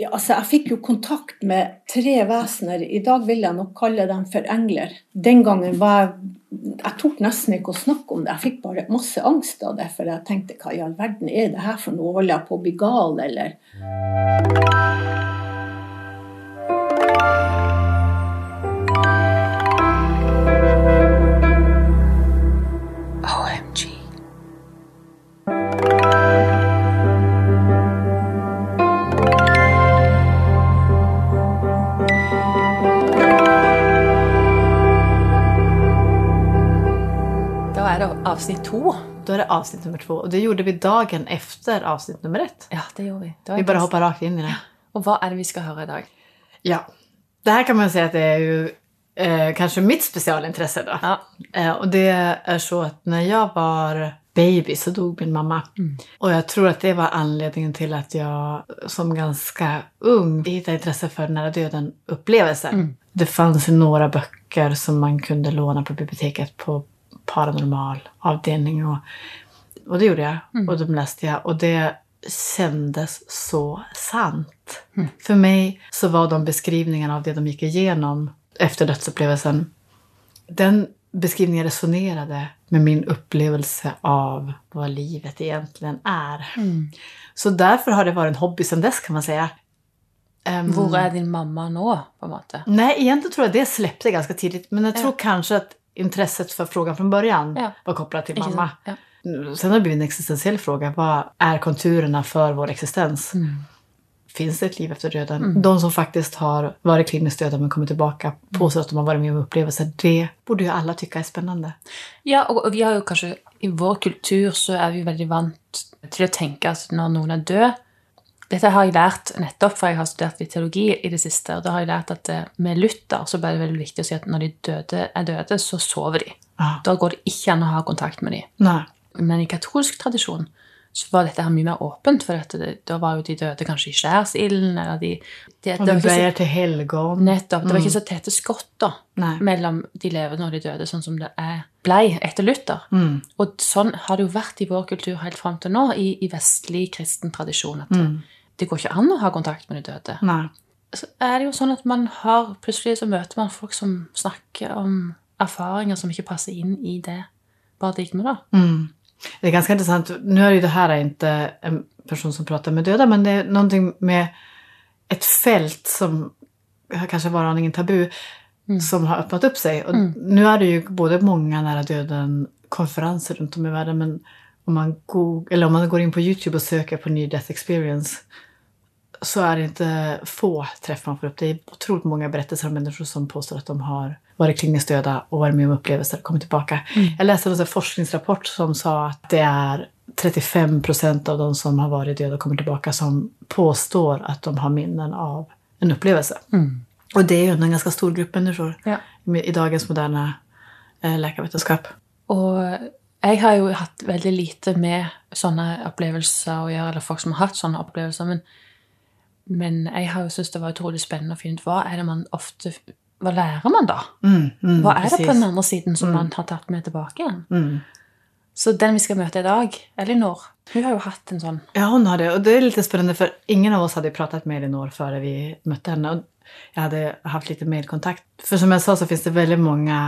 Ja, altså, jeg fikk jo kontakt med tre vesener. I dag vil jeg nok kalle dem for engler. Den gangen var jeg Jeg tok nesten ikke å snakke om det. Jeg fikk bare masse angst av det, for jeg tenkte hva i all verden er det her for noe? Holder jeg på å bli gal, eller? Avsnitt to. Då är det avsnitt nummer två. Och det gjorde vi dagen efter avsnitt nummer ett. Ja, det gjorde vi. Det Vi bara best. hoppar rakt in i det. Og hva er det vi skal høre i dag? Ja. Det här kan man säga att det är ju eh, kanske mitt specialintresse då. Ja. Eh, och det är så att när jag var baby så dog min mamma. Och jag tror att det var anledningen till att jag som ganska ung hittade intresse för nära döden-upplevelser. Det fanns några böcker som man kunde låna på biblioteket på paranormal avdelning. Og, och det gjorde jeg. Og de läste jeg. Og det kändes så sant. for meg så var de beskrivningene av det de gikk igjennom etter dødsopplevelsen den beskrivningen resonerade med min opplevelse av hva livet egentligen Mm. Så derfor har det vært en hobby siden dess kan man si. Um, Hvor er din mamma nå, på en måte? Nei, egentlig tror jeg det släppte ganske tidlig. Men jag Ja. tror at att intresset för frågan från början Ja. var kopplat till mamma. Ja. Sen har det blivit en existentiell fråga. Vad är konturerna för vår existens? Mm. Finns det ett liv efter döden? De som faktiskt har varit kliniskt döda men kommit tillbaka Mm. påstår att de har varit med om upplevelser. Det borde ju alla tycka är spännande. Ja, og vi har jo kanskje I vår kultur så er vi veldig vant til å tenke at når noen er død Dette har jeg lært nettopp, for jeg har studert litt teologi i det siste. og Da har jeg lært at eh, med Luther så ble det veldig viktig å si at når de døde er døde, så sover de. Ah. Da går det ikke an å ha kontakt med dem. Men i katolsk tradisjon så var dette her mye mer åpent, for dette, det, da var jo de døde kanskje i skjærsilden, eller de, de Og de ble til helgon. Nettopp. Det var ikke så tette skott da, Nei. mellom de levende og de døde, sånn som det er blei etter Luther. Mm. Og sånn har det jo vært i vår kultur helt fram til nå, i, i vestlig kristen tradisjon, at Mm. Det går ikke an å ha kontakt med de døde. Nei. Så er det jo sånn at man har, plutselig så møter man folk som snakker om erfaringer som ikke passer inn i det paradigmet, da. Mm. Det är ganska intressant. Nu är ju det här inte en person som pratar med döda, men det är någonting med ett fält som har kanske varit aningen tabu, som har öppnat upp sig. Och Nu är det ju både många nära döden-konferenser runt om i världen, men om man, go- eller om man går in på YouTube och söker på Near Death Experience så är det inte få träffar man får upp. Det är otroligt många berättelser om människor som påstår att de har varit kliniskt döda och varit med om upplevelser och kommit tillbaka. Jag läste en forskningsrapport som sa att det är 35 procent av de som har varit döda och kommer tillbaka som påstår att de har minnen av en upplevelse. Och det är ju en ganska stor grupp människor Ja. i dagens moderna eh, läkarvetenskap. Og jeg har jo hatt veldig lite med sånne opplevelser å gjøre, eller folk som har hatt sånne opplevelser, men, men jeg har jo syntes det var utrolig spennende å finne ut hva er det man ofte Hva lærer man da? Mm, mm, Hva er det på den andre siden som man har tatt med tilbake igjen? Mm. Så den vi skal møte i dag, Elinor, hun har jo hatt en sånn Ja, hun har det. Og det er litt spennende, for ingen av oss hadde pratet med Elinor før vi møtte henne. Og jeg hadde hatt litt mailkontakt. For som jeg sa så fins det veldig mange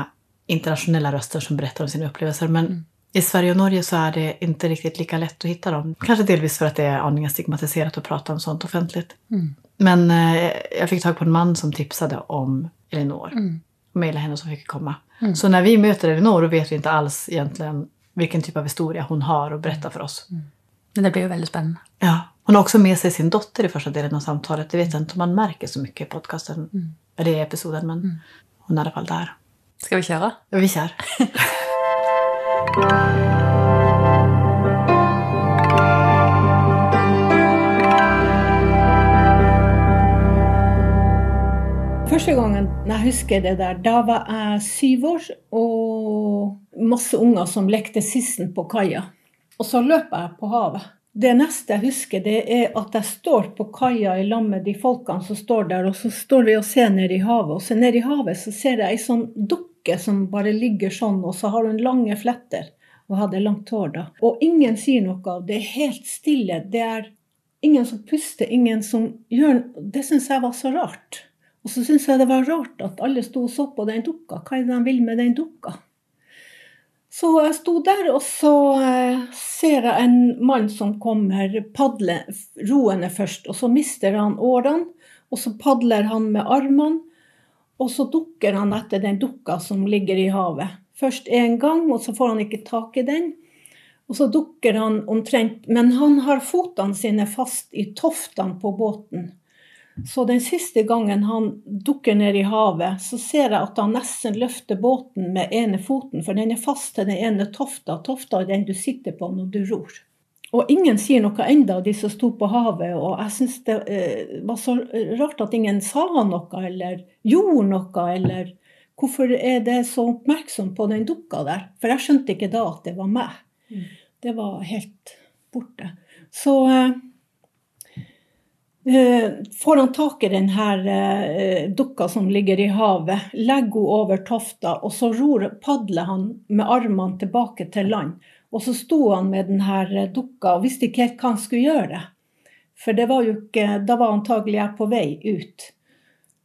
internasjonelle røster som beretter om sine opplevelser. Men i Sverige och Norge så är det inte riktigt lika lätt att hitta dem. Kanske delvis för att det är aningen stigmatiserat att prata om sånt offentligt. Men eh, jag fick tag på en man som tipsade om Elinor. Och mejlade henne så fick komma. Så när vi möter Elinor då vet vi inte alls egentligen vilken typ av historia hon har att berätta för oss. Men det blir jo veldig spennende. Ja, hon har också med sig sin dotter i första delen av samtalet. Det vet jag inte om man märker så mycket i podcasten, eller i episoden, men hon är i alla fall där. Skal vi kjøre? Ja, vi kör. Første gangen jeg husker det der, da var jeg syv år og masse unger som lekte sissen på kaia. Og så løper jeg på havet. Det neste jeg husker, det er at jeg står på kaia i lag med de folkene som står der, og så står vi og ser ned i havet. Og så ned i havet så ser jeg ei sånn dukke som bare ligger sånn, og så har hun lange fletter og hadde langt hår da. Og ingen sier noe. Det er helt stille. Det er ingen som puster, ingen som gjør Det syns jeg var så rart. Og så syns jeg det var rart at alle sto og så på den dukka. Hva er det de vil med den dukka? Så jeg sto der, og så eh, ser jeg en mann som kommer padle, roende først. Og så mister han årene, og så padler han med armene. Og så dukker han etter den dukka som ligger i havet. Først én gang, og så får han ikke tak i den. Og så dukker han omtrent Men han har fotene sine fast i toftene på båten. Så den siste gangen han dukker ned i havet, så ser jeg at han nesten løfter båten med ene foten, for den er fast til den ene tofta. Tofta er den du sitter på når du ror. Og ingen sier noe enda, de som sto på havet. Og jeg syns det eh, var så rart at ingen sa noe, eller gjorde noe, eller Hvorfor er det så oppmerksom på den dukka der? For jeg skjønte ikke da at det var meg. Mm. Det var helt borte. Så eh, Eh, får han tak i denne eh, dukka som ligger i havet, legger hun over tofta, og så ror, padler han med armene tilbake til land. Og så sto han med denne eh, dukka og visste ikke helt hva han skulle gjøre. For det var jo ikke, da var antagelig jeg på vei ut.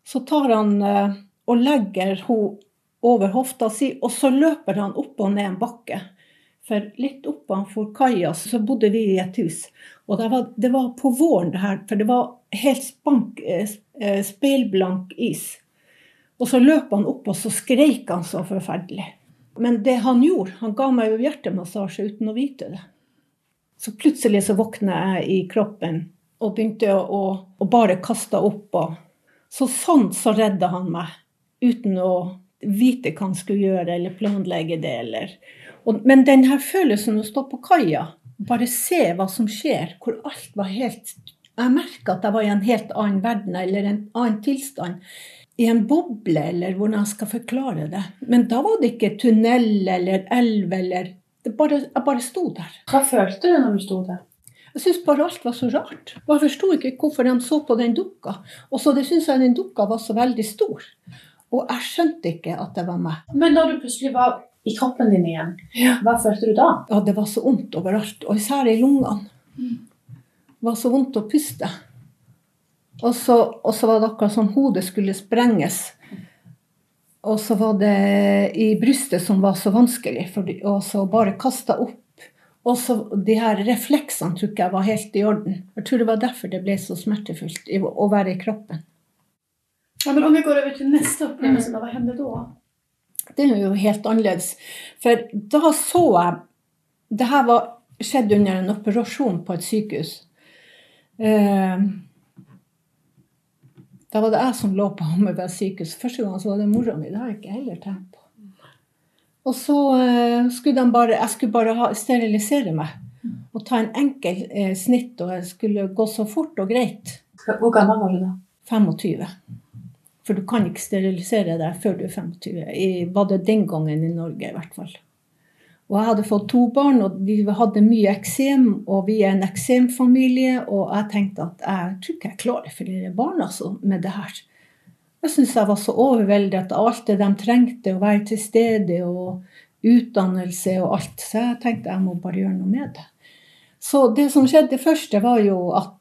Så tar han og legger henne over hofta si, og så løper han opp og ned en bakke. For litt oppanfor kaia så bodde vi i et hus. Og det var, det var, på våren, det her, for det var helt spank, eh, eh, speilblank is. Og så løp han opp, og så skreik han så forferdelig. Men det han gjorde, han ga meg jo hjertemassasje uten å vite det. Så plutselig så våkna jeg i kroppen og begynte å, å, bare kaste opp. Og så sånn så redda han meg, uten å vite hva han skulle gjøre eller planlegge det. Eller. Og, men den her følelsen å stå på kaia, bare se hva som skjer, hvor alt var helt Jeg merka at jeg var i en helt annen verden eller en annen tilstand. I en boble, eller hvordan jeg skal forklare det. Men da var det ikke tunnel eller elv eller bare, Jeg bare sto der. Hva følte du når du sto der? Jeg syntes bare alt var så rart. Og jeg forsto ikke hvorfor de så på den dukka. Og så det jeg den dukka var så veldig stor. Og jeg skjønte ikke at det var meg. Men da du plutselig var i kroppen din igjen. Hva følte du da? Ja, Det var så vondt overalt, og især i lungene. Det var så vondt å puste. Og så, og så var det akkurat som hodet skulle sprenges. Og så var det i brystet som var så vanskelig, og så bare kasta opp. Og så de her refleksene tror ikke jeg var helt i orden. Jeg tror det var derfor det ble så smertefullt å være i kroppen. Ja, men om vi går over til neste opplevelse, hva hender da? Det er jo helt annerledes. For da så jeg Det her var skjedd under en operasjon på et sykehus. Eh, da var det jeg som lå på Hammerberg sykehus. Første gang så var det mora mi. Det har jeg ikke heller tenkt på. Og så eh, skulle de bare Jeg skulle bare ha, sterilisere meg. Og ta en enkel eh, snitt, og jeg skulle gå så fort og greit. Hvor gammel var du da? 25. For du kan ikke sterilisere deg før du er 25. I, var det den gangen i Norge, i hvert fall. Og jeg hadde fått to barn, og de hadde mye eksem, og vi er en eksemfamilie. Og jeg tenkte at jeg tror ikke jeg klarer flere barn altså, med det her. Jeg syntes jeg var så overveldet av alt det de trengte, å være til stede og utdannelse og alt. Så jeg tenkte jeg må bare gjøre noe med det. Så det som skjedde først, det var jo at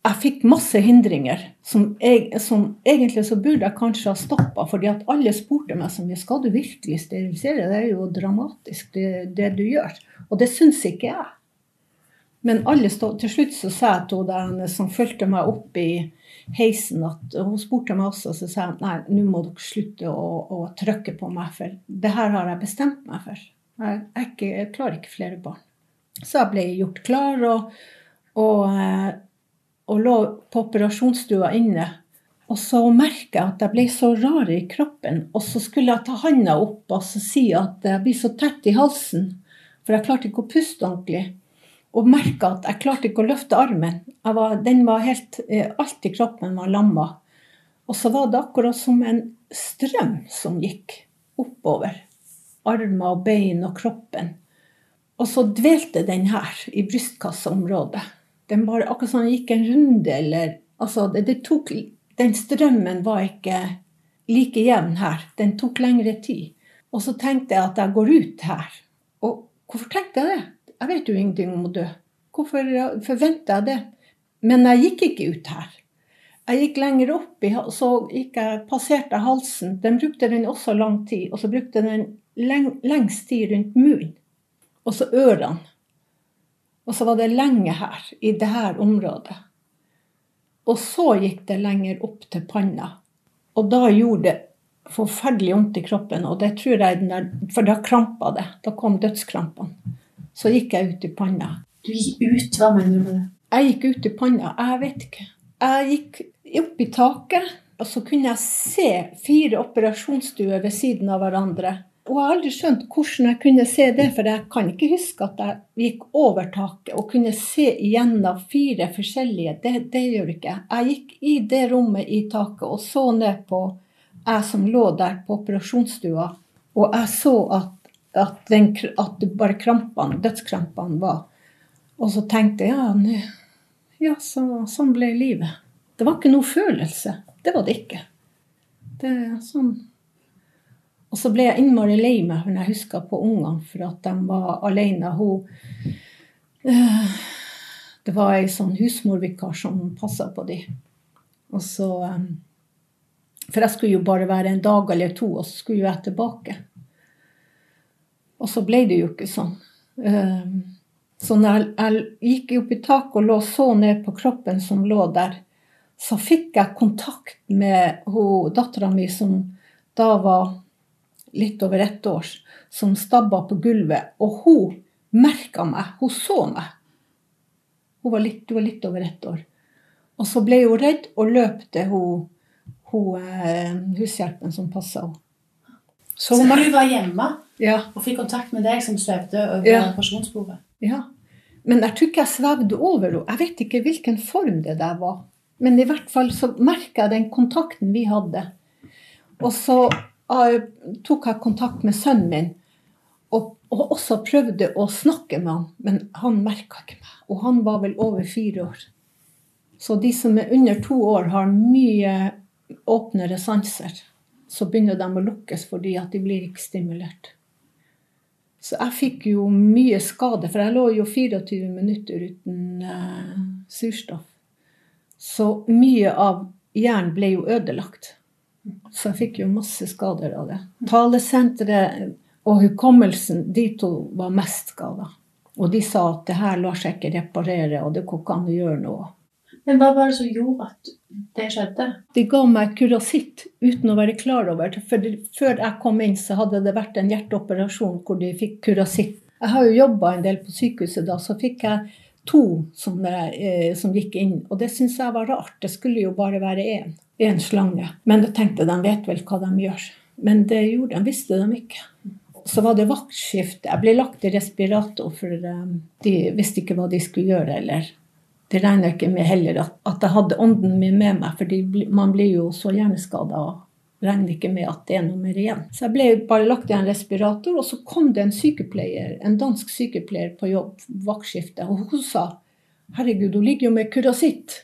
jeg fikk masse hindringer som, jeg, som, egentlig så burde jeg kanskje ha stoppa. fordi at alle spurte meg som skal du virkelig sterilisere. Det er jo dramatisk, det, det du gjør. Og det syns ikke jeg. Men alle stod, til slutt så sa jeg til henne som fulgte meg opp i heisen, at hun spurte meg også, så sa jeg nei, nå må dere slutte å, å, trykke på meg, for det her har jeg bestemt meg for. Jeg, jeg, jeg klarer ikke flere barn. Så jeg ble gjort klar, og, og eh, og lå på operasjonsstua inne. Og så merka jeg at jeg ble så rar i kroppen. Og så skulle jeg ta handa opp og si at jeg blir så tett i halsen. For jeg klarte ikke å puste ordentlig. Og merka at jeg klarte ikke å løfte armen. Var, den var helt, eh, Alt i kroppen var lamma. Og så var det akkurat som en strøm som gikk oppover. Armer og bein og kroppen. Og så dvelte den her, i brystkasseområdet. Den bare akkurat sånn gikk en runde, eller Altså, det, det tok Den strømmen var ikke like jevn her. Den tok lengre tid. Og så tenkte jeg at jeg går ut her. Og hvorfor tenkte jeg det? Jeg vet jo ingenting om å dø. Hvorfor forventa jeg det? Men jeg gikk ikke ut her. Jeg gikk lenger opp, så gikk jeg, passerte halsen. Den brukte den også lang tid. Og så brukte den leng, lengst tid rundt munnen. Og så ørene. Og så var det lenge her, i det her området. Og så gikk det lenger opp til panna. Og da gjorde det forferdelig vondt i kroppen. Og det tror jeg der, For da krampa det. Da kom dødskrampene. Så gikk jeg ut i panna. Du gikk ut? Hva mener du med det? Jeg gikk ut i panna. Jeg vet ikke. Jeg gikk opp i taket, og så kunne jeg se fire operasjonsstuer ved siden av hverandre. Og jeg har aldri skjønt hvordan jeg kunne se det, for jeg kan ikke huske at jeg gikk over taket og kunne se igjennom fire forskjellige. Det, det gjør ikke jeg. Gikk i det rommet i taket og så ned på jeg som lå der på operasjonsstua, og jeg så at, at, den, at bare krampene, dødskrampene var. Og så tenkte jeg ja, ja så, sånn ble livet. Det var ikke noe følelse. Det var det ikke. Det er sånn og så ble jeg innmari lei meg når jeg huska på ungene for at de var alene. Hun, øh, det var ei sånn husmorvikar som passa på dem. Og så øh, For jeg skulle jo bare være en dag eller to, og så skulle jeg tilbake. Og så ble det jo ikke sånn. Um, så når jeg, jeg gikk opp i taket og lå så ned på kroppen som lå der, så fikk jeg kontakt med dattera mi som da var litt over ett år, som stabba på gulvet. Og hun merka meg. Hun så meg. Hun var litt, hun var litt over ett år. Og så ble hun redd og løp til hun, hun, eh, hushjelpen som passa henne. Så, så hun var hjemme ja. og fikk kontakt med deg som svevde over ja. operasjonsbordet? Ja. Men jeg tror ikke jeg svevde over henne. Jeg vet ikke hvilken form det der var. Men i hvert fall så merka jeg den kontakten vi hadde. Og så tok jeg kontakt med sønnen min og, og, også prøvde å snakke med han, men han merka ikke meg. Og han var vel over fire år. Så de som er under to år, har mye åpnere sanser. Så begynner de å lukkes fordi at de blir ikke stimulert. Så jeg fikk jo mye skade, for jeg lå jo 24 minutter uten uh, surstoff. Så mye av hjernen ble jo ødelagt. Så jeg fikk jo masse skader av det. Talesenteret og hukommelsen, de to var mest skada. Og de sa at det her lar seg ikke reparere, og det går ikke an å gjøre noe. Men hva var det som gjorde at det skjedde? De ga meg kurasitt uten å være klar over det. For før jeg kom inn, så hadde det vært en hjerteoperasjon hvor de fikk kurasitt. Jeg har jo jobba en del på sykehuset da, så fikk jeg to som, eh, som gikk inn. Og det syns jeg var rart. Det skulle jo bare være én en slange. Men jeg tenkte de vet vel hva de gjør. Men det gjorde de, visste de ikke. Så var det vaktskifte. Jeg ble lagt i respirator, for eh, de visste ikke hva de skulle gjøre. eller Det regner ikke med heller at jeg hadde ånden min med meg, for man blir jo så hjerneskada og regner ikke med at det er noe mer igjen. Så jeg ble bare lagt i en respirator, og så kom det en sykepleier, en dansk sykepleier på jobb, vaktskifte, og hun sa herregud, hun ligger jo med kurasitt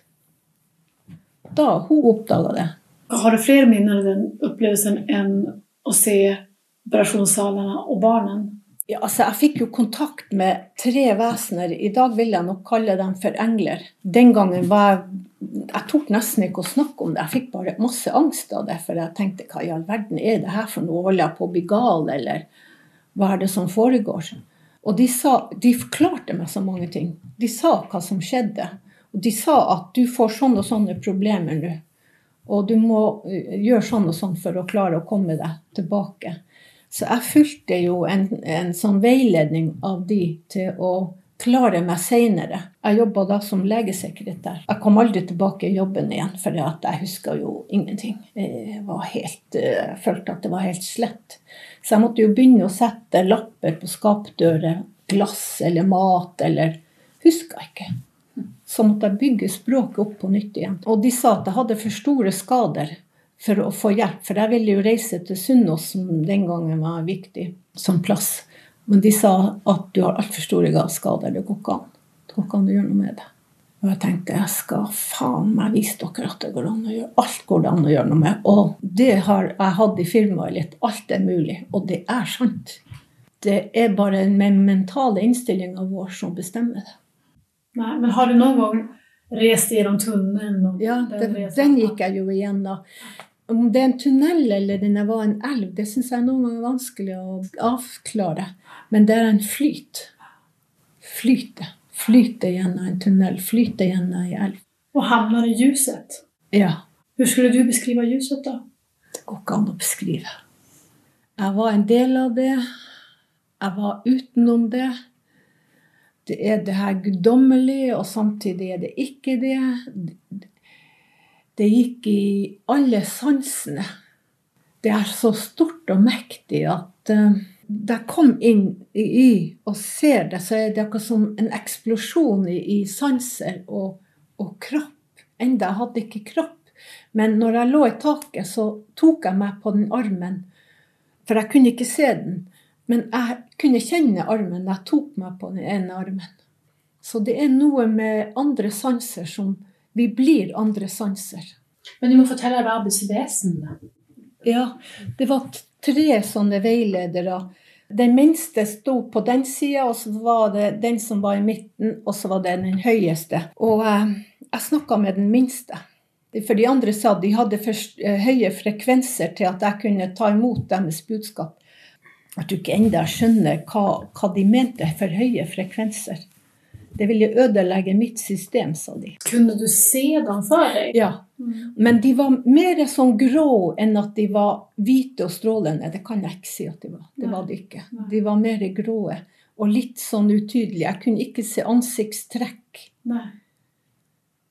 da hun oppdaga det. Har du flere minner av den opplevelsen enn å se operasjonssalene og barna? Ja, altså Jeg fikk jo kontakt med tre vesener. I dag vil jeg nok kalle dem for engler. Den gangen var jeg Jeg tok nesten ikke å snakke om det. Jeg fikk bare masse angst av det. For jeg tenkte hva i all verden er det her for noe? Holder jeg på å bli gal, eller hva er det som foregår? Og de, sa, de forklarte meg så mange ting. De sa hva som skjedde. De sa at du får sånne og sånne problemer nå. Og du må eh, gjøre sånn og sånn for å klare å komme deg tilbake. Så jeg fulgte jo en, en sånn veiledning av de til å klare meg seinere. Jeg jobba da som legesekretær. Jeg kom aldri tilbake i jobben igjen, for jeg huska jo ingenting. Jeg, helt, jeg eh, følte at det var helt slett. Så jeg måtte jo begynne å sette lapper på skapdører, glass eller mat, eller Huska ikke så måtte jeg bygge språket opp på nytt igjen. Og de sa at jeg hadde for store skader for å få hjelp. For jeg ville jo reise til Sunnaas, som den gangen var viktig som plass. Men de sa at du har altfor store skader. Det går ikke an. Det går ikke an å gjøre noe med det. Og jeg tenkte jeg skal faen meg vise dere at det går an å gjøre alt går det an å gjøre noe med. Og det har jeg hatt i firmaet litt. Alt er mulig. Og det er sant. Det er bare den mentale innstillinga vår som bestemmer det. Nei, men har du noen gang reist gjennom tunnelen? Ja, den den gikk jeg jo igjennom. Om det er en tunnel eller det var en elv, det syns jeg noen ganger er vanskelig å avklare. Men det er en flyt. Flyte. Flyte gjennom en tunnel. Flyte gjennom ei elv. Og havner i ljuset. Ja. Hvordan skulle du beskrive ljuset da? Det går ikke an å beskrive. Jeg var en del av det. Jeg var utenom det. Det er det her guddommelige, og samtidig er det ikke det. Det gikk i alle sansene. Det er så stort og mektig at uh, da jeg kom inn i, og ser det, så er det akkurat som en eksplosjon i, i sanser og, og kropp. Enda jeg hadde ikke kropp. Men når jeg lå i taket, så tok jeg meg på den armen. For jeg kunne ikke se den. Men jeg kunne kjenne armen. Jeg tok meg på den ene armen. Så det er noe med andre sanser som Vi blir andre sanser. Men du må fortelle verdens vesen. da. Ja, det var tre sånne veiledere. Den minste sto på den sida, og så var det den som var i midten, og så var det den høyeste. Og eh, jeg snakka med den minste. For de andre sa de hadde eh, høye frekvenser til at jeg kunne ta imot deres budskap. At du ikke enda skjønner hva, hva de mente for høye frekvenser. Det ville ødelegge mitt system, sa de. Kunne du se dem før? Ja, men de var mer sånn grå enn at de var hvite og strålende. Det kan jeg ikke si at de var. Det var de ikke. De var mer gråe og litt sånn utydelige. Jeg kunne ikke se ansiktstrekk. Nei.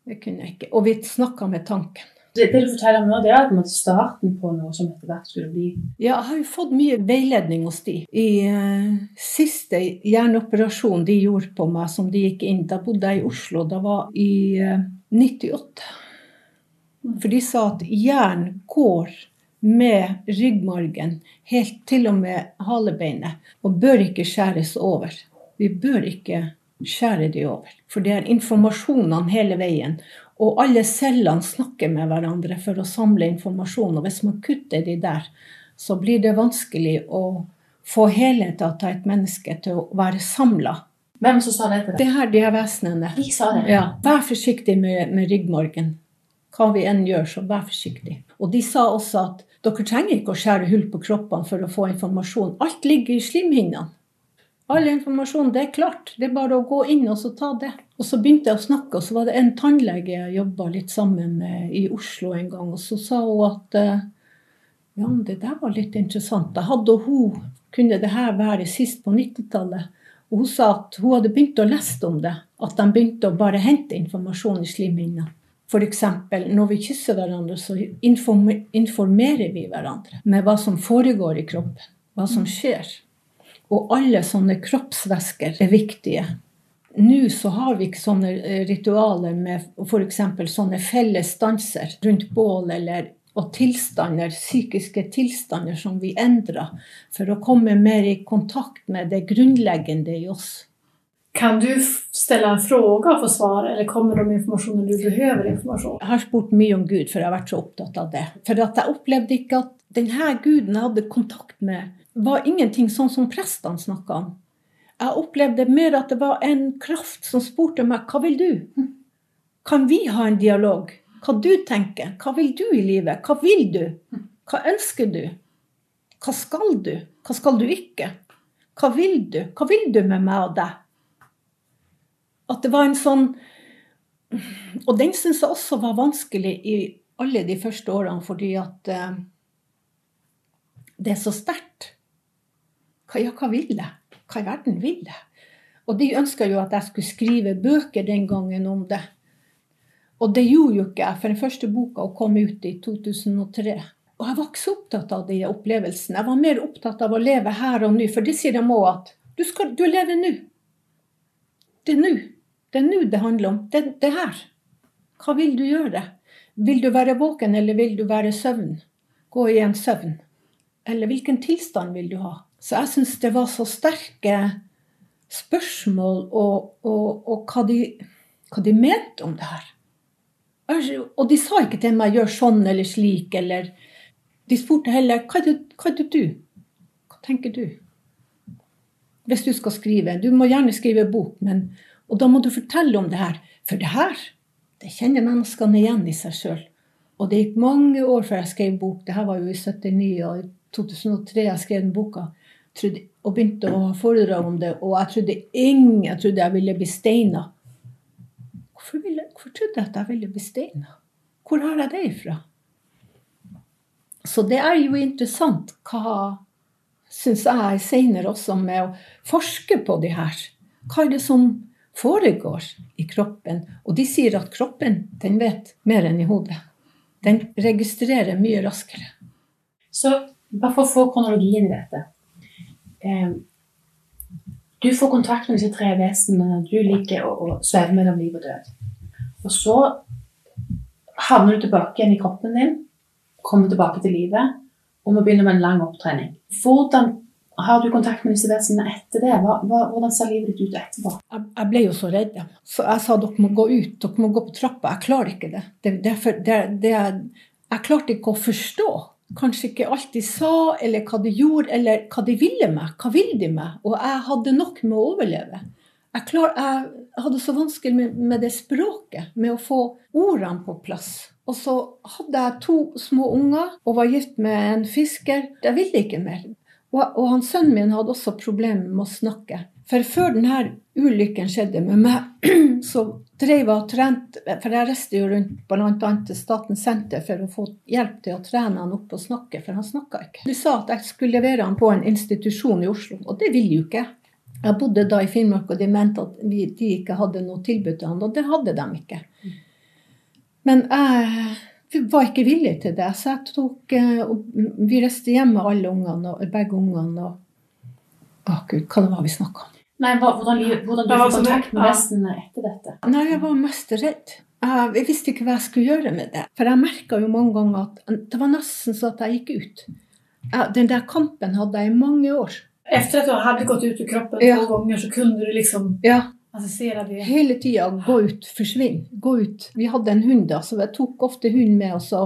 Det kunne jeg ikke. Og vi snakka med tanken. Det, det du forteller om nå, det er en måte starten på noe som etter hvert skulle bli Ja, jeg har jo fått mye veiledning hos de. I uh, siste hjerneoperasjon de gjorde på meg, som de gikk inn, da bodde jeg i Oslo. Da var i uh, 98. For de sa at jern går med ryggmargen helt til og med halebeinet, og bør ikke skjæres over. Vi bør ikke skjære de over, for det er informasjonene hele veien. Og alle cellene snakker med hverandre for å samle informasjon. Og hvis man kutter de der, så blir det vanskelig å få helheten til et menneske til å være samla. Hvem som sa det til deg? Det er her vesenene. De sa det. Ja, vær forsiktig med, med ryggmargen. Hva vi enn gjør, så vær forsiktig. Og de sa også at dere trenger ikke å skjære hull på kroppene for å få informasjon. Alt ligger i slimhinnene. All informasjon, det er klart. Det er bare å gå inn og så ta det. Og så begynte jeg å snakke, og så var det en tannlege jeg jobba litt sammen med i Oslo en gang, og så sa hun at eh, ja, men det der var litt interessant. Da hadde hun kunne det her være sist på 90-tallet. Og hun sa at hun hadde begynt å lese om det. At de begynte å bare hente informasjon i slimhinna. F.eks. når vi kysser hverandre, så informerer vi hverandre med hva som foregår i kroppen. Hva som skjer. Og alle sånne kroppsvæsker er viktige. Nå så har vi ikke sånne eh, ritualer med f.eks. sånne felles danser rundt bål eller og tilstander, psykiske tilstander som vi endrer for å komme mer i kontakt med det grunnleggende i oss. Kan du stille en fråga for få svar eller kommer det informasjon når du behøver informasjon? Jeg har spurt mye om Gud, for jeg har vært så opptatt av det. For jeg opplevde ikke at denne guden jeg hadde kontakt med, var ingenting sånn som prestene snakka om. Jeg opplevde mer at det var en kraft som spurte meg hva vil du? Kan vi ha en dialog? Hva du tenker? Hva vil du i livet? Hva vil du? Hva ønsker du? Hva skal du? Hva skal du ikke? Hva vil du? Hva vil du med meg og deg? At det var en sånn Og den syns jeg også var vanskelig i alle de første årene, fordi at eh, det er så sterkt. Hva, ja, hva vil jeg? Hva i verden vil jeg? Og de ønska jo at jeg skulle skrive bøker den gangen om det. Og det gjorde jo ikke jeg, for den første boka kom ut i 2003. Og jeg var ikke så opptatt av de opplevelsene. Jeg var mer opptatt av å leve her og nå, for det sier de òg at du, skal, du lever nå. Det er nå. Det er nå det handler om. Det, det er her. Hva vil du gjøre? Vil du være våken, eller vil du være søvn? Gå i en søvn. Eller hvilken tilstand vil du ha? Så jeg syns det var så sterke spørsmål, og, og, og hva, de, hva de mente om det her. Altså, Og de sa ikke til meg 'gjør sånn eller slik', eller De spurte heller 'hva er det, hva er det du? Hva tenker du?' Hvis du skal skrive. Du må gjerne skrive bok, men, og da må du fortelle om det her. For det her Det kjenner menneskene igjen i seg sjøl. Og det gikk mange år før jeg skrev bok. Det her var jo i 79 og i 2003 jeg skrev den boka. Trodde, og begynte å ha foredrag om det. Og jeg trodde ingen jeg trodde jeg ville bli steina. Hvorfor, ville, hvorfor trodde jeg at jeg ville bli steina? Hvor har jeg det ifra? Så det er jo interessant hva syns jeg seinere også med å forske på de her. Hva er det som foregår i kroppen? Og de sier at kroppen den vet mer enn i hodet. Den registrerer mye raskere. Så bare for å få kronologien i dette. Eh, du får kontakt med disse tre vesenene du liker å, og sveve mellom liv og død. Og så havner du tilbake igjen i kroppen din, kommer tilbake til livet, og må begynne med en lang opptrening. Hvordan har du kontakt med disse vesenene etter det? Hva, hva, hvordan ser livet ditt ut etterpå? Jeg, jeg ble jo så redd. Så jeg sa dere må gå ut, dere må gå på trappa. Jeg klarer ikke det. det, det, det jeg klarte ikke å forstå. Kanskje ikke alt de sa, eller hva de gjorde, eller hva de ville meg. Hva ville de meg? Og jeg hadde nok med å overleve. Jeg, klar, jeg hadde så vanskelig med, med det språket, med å få ordene på plass. Og så hadde jeg to små unger og var gift med en fisker. Jeg ville ikke mer. Og, og han, sønnen min hadde også problemer med å snakke. For før denne ulykken skjedde med meg, så drev jeg og trente For jeg reiste jo rundt bl.a. til Statens senter for å få hjelp til å trene han opp og snakke, for han snakka ikke. De sa at jeg skulle levere han på en institusjon i Oslo, og det ville jo ikke. Jeg bodde da i Finnmark, og de mente at vi, de ikke hadde noe tilbud til han, og det hadde de ikke. Men jeg var ikke villig til det, så jeg tok eh, Vi reiste hjem med alle ungene, begge ungene. og Å gud, hva det var vi snakka om? Nei, hvordan, hvordan du fikk får kontakt med resten etter dette? Nei, jeg var mest redd. Jeg visste ikke hva jeg skulle gjøre med det. For jeg merka jo mange ganger at det var nesten så at jeg gikk ut. Den der kampen hadde jeg i mange år. Efter at du hadde gått ut i kroppen Ja. to ganger, så kunne du liksom Ja. Hele tida gå ut, forsvinn, gå ut. Vi hadde en hund da, så jeg tok ofte hunden med, og så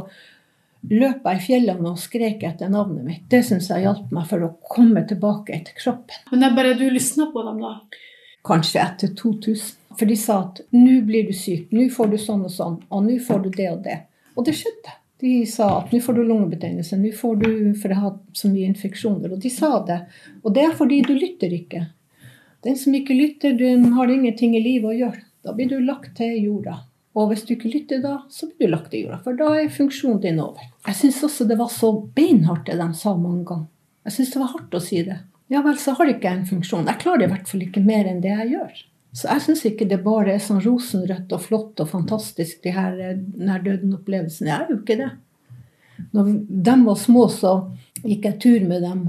løp jeg i fjellene og skrek etter navnet mitt. Det syns jeg hjalp meg for å komme tilbake etter kroppen. Men det er bare du lysna på dem da? Kanskje etter 2000. For de sa at nå blir du syk, nå får du sånn og sånn, og nå får du det og det. Og det skjedde. De sa at nå får du lungebetennelse, nå får du For jeg har hatt så mye infeksjoner. Og de sa det. Og det er fordi du lytter ikke. Den som ikke lytter, den har ingenting i livet å gjøre. Da blir du lagt til jorda. Og hvis du ikke lytter da, så blir du lagt i jorda. For da er funksjonen din over. Jeg syns også det var så beinhardt det de sa mange ganger. Jeg syns det var hardt å si det. Ja vel, så har ikke jeg en funksjon. Jeg klarer i hvert fall ikke mer enn det jeg gjør. Så jeg syns ikke det bare er sånn rosenrødt og flott og fantastisk, de her eh, nær-døden-opplevelsene. Jeg er jo ikke det. Når de var små, så gikk jeg tur med dem.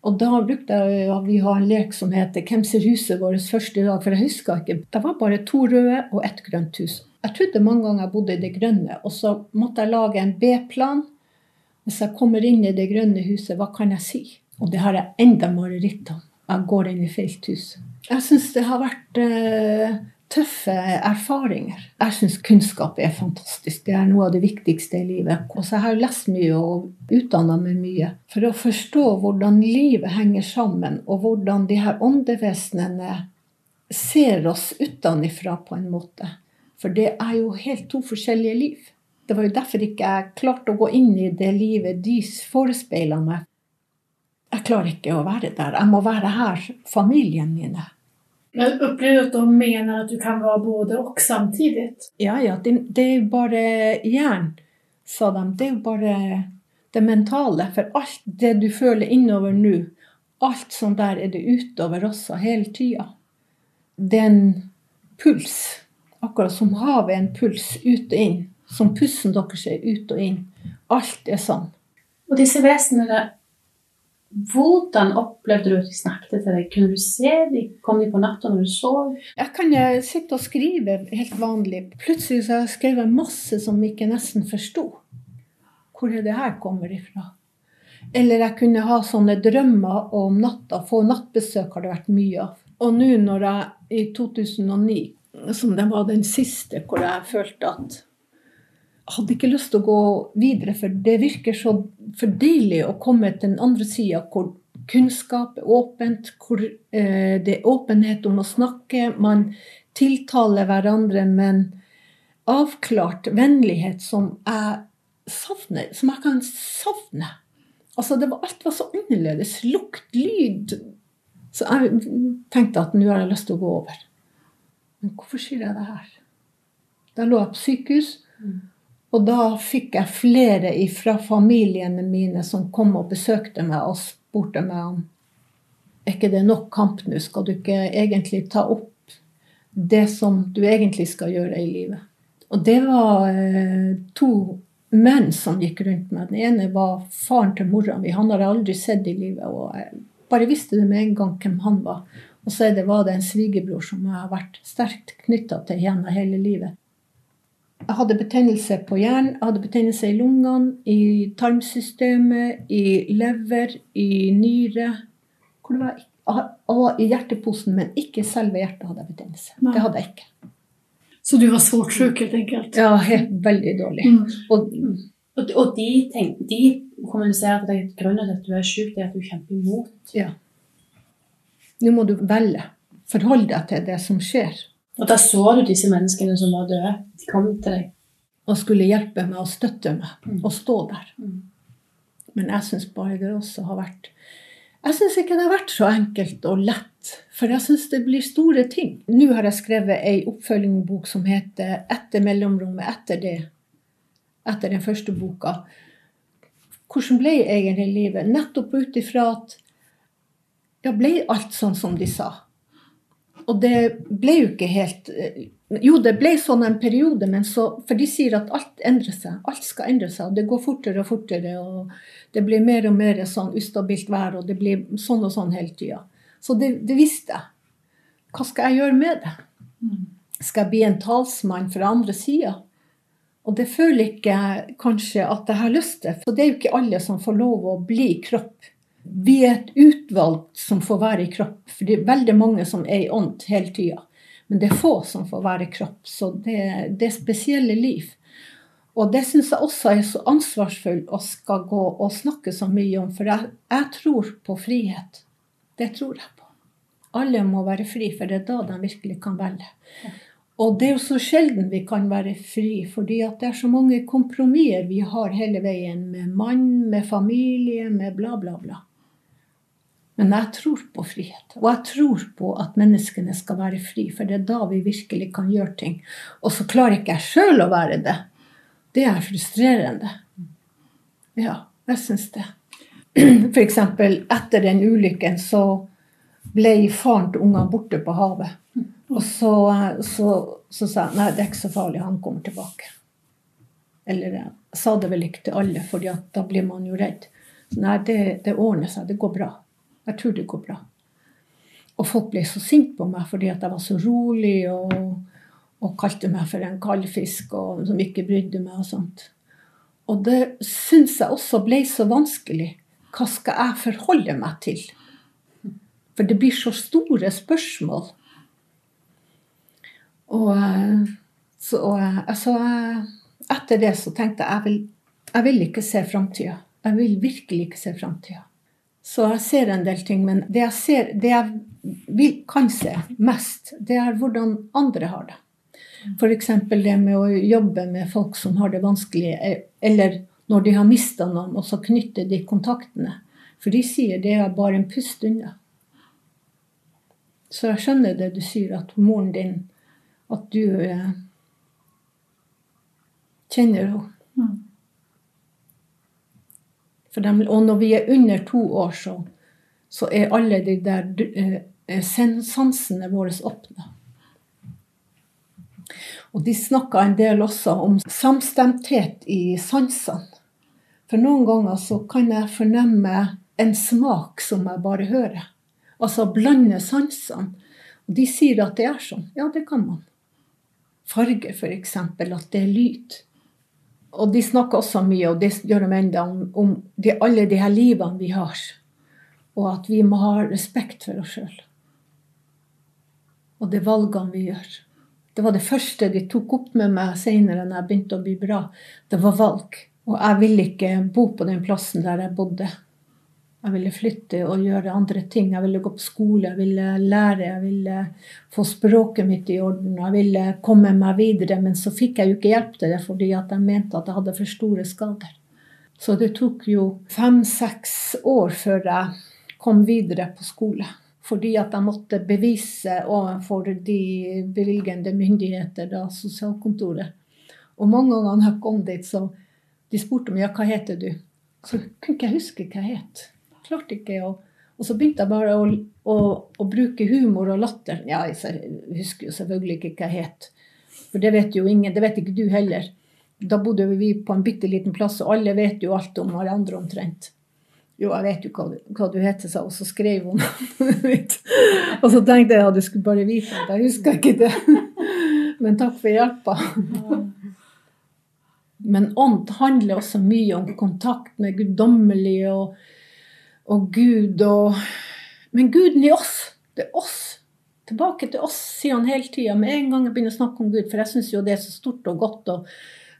Og da brukte jeg ja, vi har en lek som heter 'Hvem ser huset vårt første dag?' For jeg huska ikke. Det var bare to røde og ett grønt hus. Jeg trodde mange ganger jeg bodde i det grønne, og så måtte jeg lage en B-plan. Hvis jeg kommer inn i det grønne huset, hva kan jeg si? Og det har jeg enda mareritt om. Jeg går inn i feil hus. Jeg syns det har vært eh, tøffe erfaringer. Jeg syns kunnskap er fantastisk. Det er noe av det viktigste i livet. Og så har jeg lest mye og utdanna meg mye for å forstå hvordan livet henger sammen, og hvordan de her åndevesenene ser oss utenfra på en måte. For det er jo helt to forskjellige liv. Det var jo derfor ikke jeg klarte å gå inn i det livet de forespeila meg. Jeg klarer ikke å være der. Jeg må være her, familien mine. Men upplever du att de menar att du kan vara både och samtidigt? Ja, ja, det, det jo bare jern, sa de. Det er jo bare det mentale. For alt det du føler innover nå, alt sånt der er det utover også hele tida. Det er en puls. Akkurat som havet er en puls ut og inn. Som pusten deres er ut og inn. Alt er sånn. Og disse vesenene, hvordan opplevde du at de snakket til deg? Kunne du se dem? Kom de på natta når du sov? Jeg kan sitte og skrive helt vanlig. Plutselig så har jeg skrevet masse som jeg ikke nesten forsto. Hvor er det her kommer ifra? Eller jeg kunne ha sånne drømmer om natta. Få nattbesøk har det vært mye av. Og nå når jeg i 2009, som det var den siste, hvor jeg følte at hadde ikke lyst til å gå videre, for det virker så for deilig å komme til den andre sida hvor kunnskap er åpent, hvor eh, det er åpenhet om å snakke. Man tiltaler hverandre, med en avklart vennlighet som jeg savner, som jeg kan savne. Altså, det var, alt var så annerledes. Lukt, lyd. Så jeg tenkte at nå har jeg lyst til å gå over. Men hvorfor sier jeg det her? Da lå jeg på sykehus, og da fikk jeg flere fra familiene mine som kom og besøkte meg og spurte meg om er ikke det nok kamp nå? Skal du ikke egentlig ta opp det som du egentlig skal gjøre i livet? Og det var eh, to menn som gikk rundt meg. Den ene var faren til mora mi. Han har jeg aldri sett i livet. og jeg bare visste det med en gang hvem han var. Og så var det en svigerbror som jeg har vært sterkt knytta til gjennom hele livet. Jeg hadde betennelse på hjernen, jeg hadde betennelse i lungene, i tarmsystemet, i lever, i nyre hvor det var, Og i hjerteposen, men ikke selve hjertet hadde jeg betennelse. Nei. Det hadde jeg ikke. Så du var svårt sjuk, helt enkelt? Ja, helt, veldig dårlig. Mm. Og Og, og de, tenk, de kommuniserer til deg grunnen til at du er syk, det er at du kjemper imot. ja. Nå må du velge. Forhold deg til det som skjer. Og da så du disse menneskene som var døde. De kom til deg. Og skulle hjelpe meg og støtte meg Mm. og stå der. Mm. Men jeg syns bare det også har vært Jeg syns ikke det har vært så enkelt og lett. For jeg syns det blir store ting. Nå har jeg skrevet ei oppfølgingbok som heter 'Etter mellomrommet'. Etter det. Etter den første boka. Hvordan ble egentlig livet? Nettopp ut ifra at ja, ble alt sånn som de sa. Og det ble jo ikke helt eh, Jo, det ble sånn en periode, men så For de sier at alt endrer seg. Alt skal endre seg. Og det går fortere og fortere. Og det blir mer og mer sånn ustabilt vær, og det blir sånn og sånn hele tida. Så det, det visste jeg. Hva skal jeg gjøre med det? Skal jeg bli en talsmann fra andre sida? Og det føler ikke jeg kanskje at jeg har lyst til. For det er jo ikke alle som får lov å bli kropp. Vi er et utvalgt som får være i kropp. For det er veldig mange som er i ånd hele tida. Men det er få som får være i kropp. Så det, det er spesielle liv. Og det syns jeg også er så ansvarsfull å skal gå og snakke så mye om. For jeg, jeg tror på frihet. Det tror jeg på. Alle må være fri, for det er da de virkelig kan velge. Og det er jo så sjelden vi kan være fri, fordi det er så mange kompromisser vi har hele veien med mann, med familie, med bla, bla, bla. Men jeg tror på frihet. Og jeg tror på at menneskene skal være fri, for det er da vi virkelig kan gjøre ting. Og så klarer ikke jeg sjøl å være det. Det er frustrerende. Ja, jeg syns det. Eksempel etter den ulykken så ble faren til ungene borte på havet. Og så, så, så sa jeg nei, det er ikke så farlig, han kommer tilbake. Eller jeg sa det vel ikke til alle, for da blir man jo redd. Nei, det, det ordner seg, det går bra. Jeg tror det går bra. Og folk ble så sinte på meg fordi at jeg var så rolig og, og kalte meg for en kaldfisk og som ikke brydde meg og sånt. Og det syns jeg også ble så vanskelig. Hva skal jeg forholde meg til? For det blir så store spørsmål. Og eh, så, altså, etter det så tenkte jeg jeg jeg vil ikke se framtida. Jeg vil virkelig ikke se framtida. Så jeg ser en del ting, men det jeg, ser, det jeg kan se mest, det er hvordan andre har det. F.eks. det med å jobbe med folk som har det vanskelig, eller når de har mista noen, og så knytter de kontaktene. For de sier det er bare en pust unna. Så jeg skjønner det du sier, at moren din At du eh, kjenner henne. Mm. Dem, og når vi er under to år, så, så er alle de der eh, sansene våre åpne. Og de snakka en del også om samstemthet i sansene. For noen ganger så kan jeg fornemme en smak som jeg bare hører. Altså blande sansene. Og de sier at det er sånn. Ja, det kan man. Farge, f.eks. At det er lyd. Og de snakker også mye, og det gjør de enda, om, om de, alle de her livene vi har. Og at vi må ha respekt for oss sjøl. Og de valgene vi gjør. Det var det første de tok opp med meg seinere når jeg begynte å bli bra. Det var valg. Og jeg ville ikke bo på den plassen der jeg bodde. Jeg ville flytte og gjøre andre ting. Jeg ville gå på skole, jeg ville lære, jeg ville få språket mitt i orden. Jeg ville komme meg videre, men så fikk jeg jo ikke hjelp til det fordi at jeg mente at jeg hadde for store skader. Så det tok jo fem-seks år før jeg kom videre på skole. Fordi at jeg måtte bevise overfor de bevilgende myndigheter, da sosialkontoret. Og mange ganger jeg kom dit, så de spurte meg ja, hva heter du? Så kunne ikke jeg huske hva jeg het. Klarte ikke å Og så begynte jeg bare å, å, å bruke humor og latter. Ja, jeg husker jo selvfølgelig ikke hva jeg het. For det vet jo ingen. Det vet ikke du heller. Da bodde vi på en bitte liten plass, og alle vet jo alt om hverandre omtrent. Jo, jeg vet jo hva du, hva du heter, sa og så skrev hun navnet mitt. Og så tenkte jeg at du skulle bare vite at jeg husker ikke det. Men takk for hjelpa. Men ånd handler også mye om kontakt med guddommelige og, og Gud og Men Guden i oss. Det er oss. Tilbake til oss, sier han hele tida. Med en gang jeg begynner å snakke om Gud, for jeg syns jo det er så stort og godt og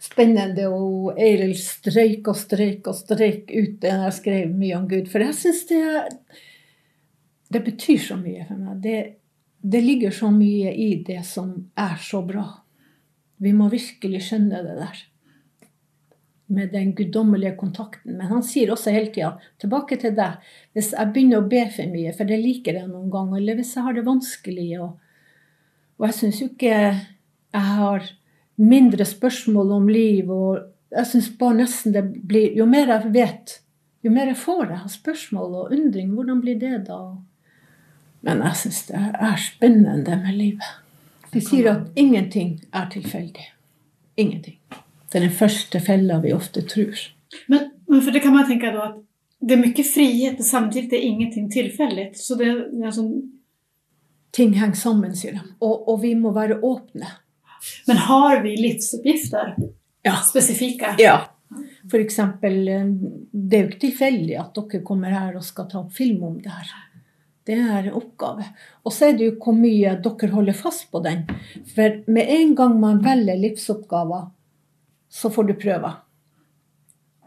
spennende. Og Eiril strøyk og strøyk og strøyk ut det jeg skrev mye om Gud. For jeg syns det Det betyr så mye for meg. Det, det ligger så mye i det som er så bra. Vi må virkelig skjønne det der med den guddommelige kontakten. Men han sier også hele tida tilbake til deg. Hvis jeg begynner å be for mye, for det liker jeg noen ganger, eller hvis jeg har det vanskelig Og, og jeg syns jo ikke jeg har mindre spørsmål om liv. og jeg synes bare nesten det blir, Jo mer jeg vet, jo mer jeg får jeg har spørsmål og undring. Hvordan blir det da? Men jeg syns det er spennende med livet. De sier at ingenting er tilfeldig. Ingenting. Det er den første fella vi ofte tror. Men, men for det kan man tenke da at det er mye frihet, men samtidig er ingenting tilfeldig. Så det, det er sånn Ting henger sammen, sier de. Og, og vi må være åpne. Men har vi livsuppgifter? Ja. Spesifikke? Ja. Eh, det er jo ikke tilfeldig at dere kommer her og skal ta opp film om det her. Det er en oppgave. Og så er det jo hvor mye dere holder fast på den. For med en gang man velger livsoppgaver, så får du prøver.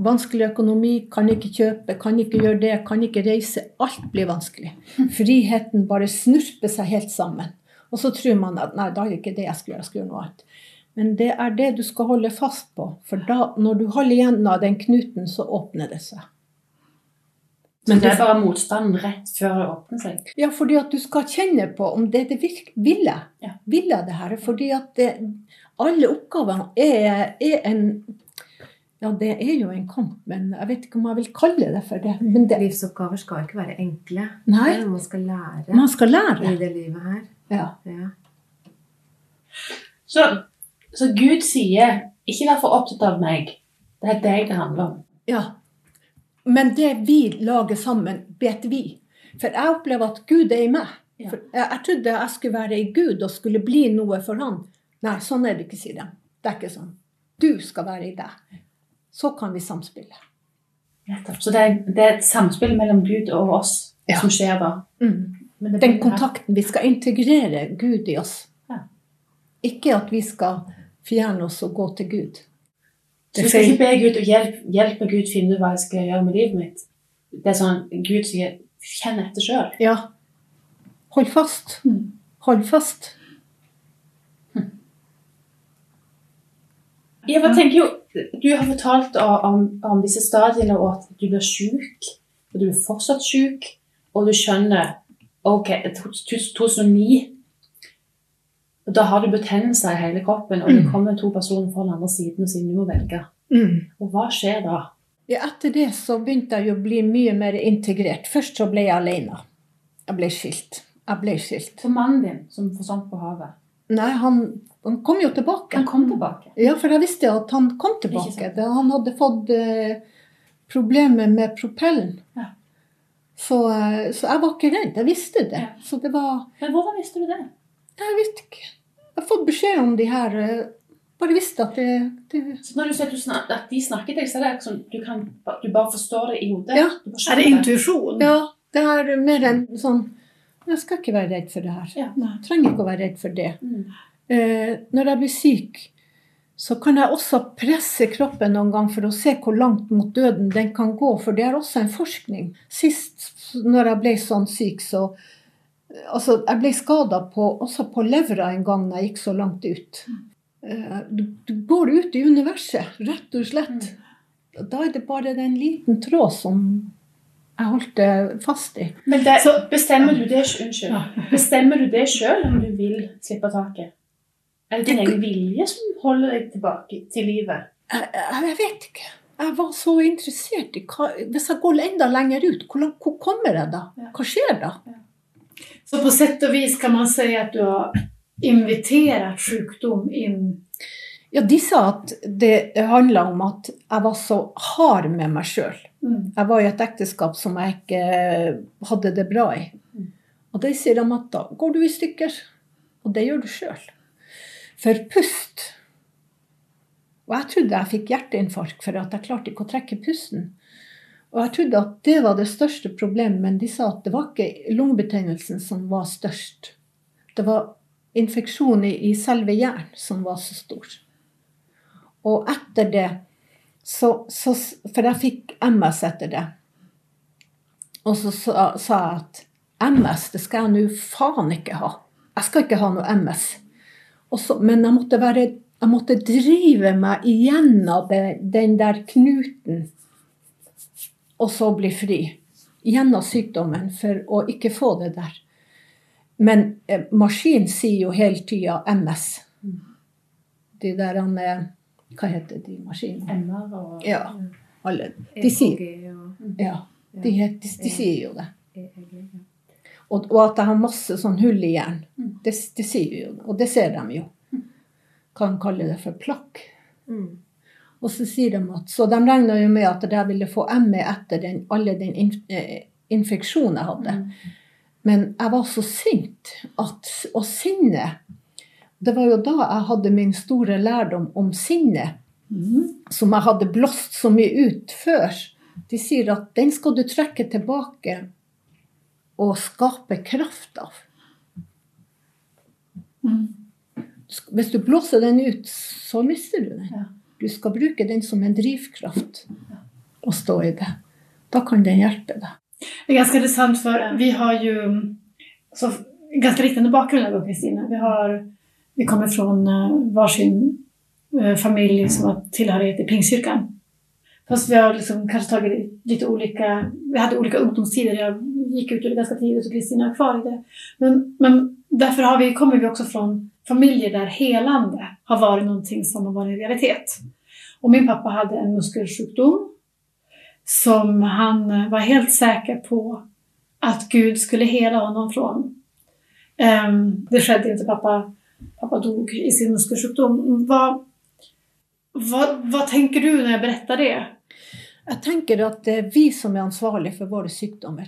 Vanskelig økonomi, kan ikke kjøpe, kan ikke gjøre det, kan ikke reise. Alt blir vanskelig. Friheten bare snurper seg helt sammen. Og så tror man at nei, da er det ikke det jeg skal gjøre, jeg skal gjøre noe annet. Men det er det du skal holde fast på. For da, når du holder igjen av den knuten, så åpner det seg. Men det er bare motstand rett før det åpner seg. Ja, fordi at du skal kjenne på om det er det virk vil jeg. Ja. Vil jeg det her? Fordi at det, alle oppgavene er, er en Ja, det er jo en kamp, men jeg vet ikke om jeg vil kalle det for det. Men det, Livsoppgaver skal ikke være enkle. Nei. Man skal lære man skal lære. i det livet her. Ja. Ja. Så, så Gud sier 'ikke vær for opptatt av meg'. Det er deg det handler om. ja. Men det vi lager sammen, vet vi. For jeg opplever at Gud er i meg. Ja. For jeg, jeg trodde jeg skulle være i Gud og skulle bli noe for Han. Nei, sånn er det ikke, sier de. Det er ikke sånn. Du skal være i deg. Så kan vi samspille. Så det er, det er et samspill mellom Gud og oss Ja. som skjer da. Mm. Den kontakten. Vi skal integrere Gud i oss. Ja. Ikke at vi skal fjerne oss og gå til Gud. Så vi skal ikke be Gud og hjelp, hjelp meg Gud finne ut hva jeg skal gjøre med livet mitt. Det er sånn Gud sier 'kjenn etter sjøl'. Ja. Hold fast. Mm. Hold fast. Jeg tenker jo, Du har fortalt om, om disse stadiene og at du blir syk, og du blir fortsatt syk, og du skjønner Ok, 2009 og Da har du betennelser i hele kroppen, og det kommer to personer fra den andre siden og sier du må velge. Og hva skjer da? Ja, etter det så begynte jeg å bli mye mer integrert. Først så ble jeg alene. Jeg ble skilt. Jeg ble skilt. For mannen din som forsvant på havet, Nei, han, han kom jo tilbake. han kom tilbake. Ja, for jeg visste at han kom tilbake. Han hadde fått eh, problemer med propellen. Ja. Så, eh, så jeg var ikke redd. Jeg visste det. Ja. Så det var Men hvordan visste du det? Jeg visste ikke. Jeg har fått beskjed om de her eh, Bare visste at det, det Så når du sier at, at de snakker til deg, så er det sånn du, kan, du bare forstår det i hodet? Ja. Er det intuisjon? Ja, det er mer enn sånn Jeg skal ikke være redd for det her. Ja. Jeg trenger ikke å være redd for det. Mm. Eh, når jeg blir syk, så kan jeg også presse kroppen noen gang for å se hvor langt mot døden den kan gå, for det er også en forskning. Sist når jeg ble sånn syk, så Altså, jeg ble skada også på levra en gang når jeg gikk så langt ut. Eh, Du, du går ut i universet, rett og slett. Da er det bare en liten tråd som jeg holdt det fast i. Men det, bestemmer du det Unnskyld. Bestemmer du det sjøl om du vil slippe taket? Er det din egen vilje som holder deg tilbake til livet? Jeg, jeg vet ikke. Jeg var så interessert i hva Hvis jeg går enda lenger ut, hvor, hvor kommer jeg da? Hva skjer da? Så på sett og vis kan man si at du har invitert sjukdom inn? Ja, De sa at det handla om at jeg var så hard med meg sjøl. Mm. Jeg var i et ekteskap som jeg ikke hadde det bra i. Og de sier de at da går du i stykker. Og det gjør du sjøl. For pust Og jeg trodde jeg fikk hjerteinfarkt for at jeg klarte ikke å trekke pusten. Og jeg trodde at det var det største problemet, men de sa at det var ikke lungebetennelsen som var størst. Det var infeksjon i, selve hjernen som var så stor. Og etter det så, så For jeg fikk MS etter det. Og så sa jeg at MS, det skal jeg nå faen ikke ha. Jeg skal ikke ha noe MS. Og så, men jeg måtte, være, jeg måtte drive meg igjennom det, den der knuten, og så bli fri. Gjennom sykdommen, for å ikke få det der. Men eh, maskinen sier jo hele tida MS. De der han er Hva heter de maskinene? MR og Ja, alle. De sier, og ja, de, de, de, de sier jo det. Og, og at jeg har masse sånn hull i hjernen. Det, det sier jo, og det ser de jo. Kan kalle det for plakk. Mm. Og så sier de at Så de regna jo med at jeg ville få ME etter den, alle den inf eh, infeksjonen jeg hadde. Men jeg var så sint at, og sinnet Det var jo da jeg hadde min store lærdom om sinne, som jeg hadde blåst så mye ut før. De sier at den skal du trekke tilbake og skape kraft av. Hvis du blåser den ut, så mister du den. Du skal bruke den som en drivkraft og stå i det. Da kan den hjelpe deg. Det er ganske interessant, for vi har jo så, ganske liknande bakgrunn av Kristine. Vi, har, vi kommer fra hver varsin familie familj som har tilhørighet i Pingstkirken. Fast vi har liksom kanskje tatt lite olika, vi hadde olika ungdomstider. Jag gick ut ur det ganska tidigt och Kristina är kvar i det. Men, men därför har vi, kommer vi också från familjer där helande har varit någonting som har varit en realitet. Och min pappa hade en muskelsjukdom som han eh, var helt säker på att Gud skulle hela honom från. Det skedde inte, pappa, pappa dog i sin muskelsjukdom. Vad, vad, vad tenker du når jeg berättar det? Jeg tenker at det er vi som er ansvarlige for våre sykdommer.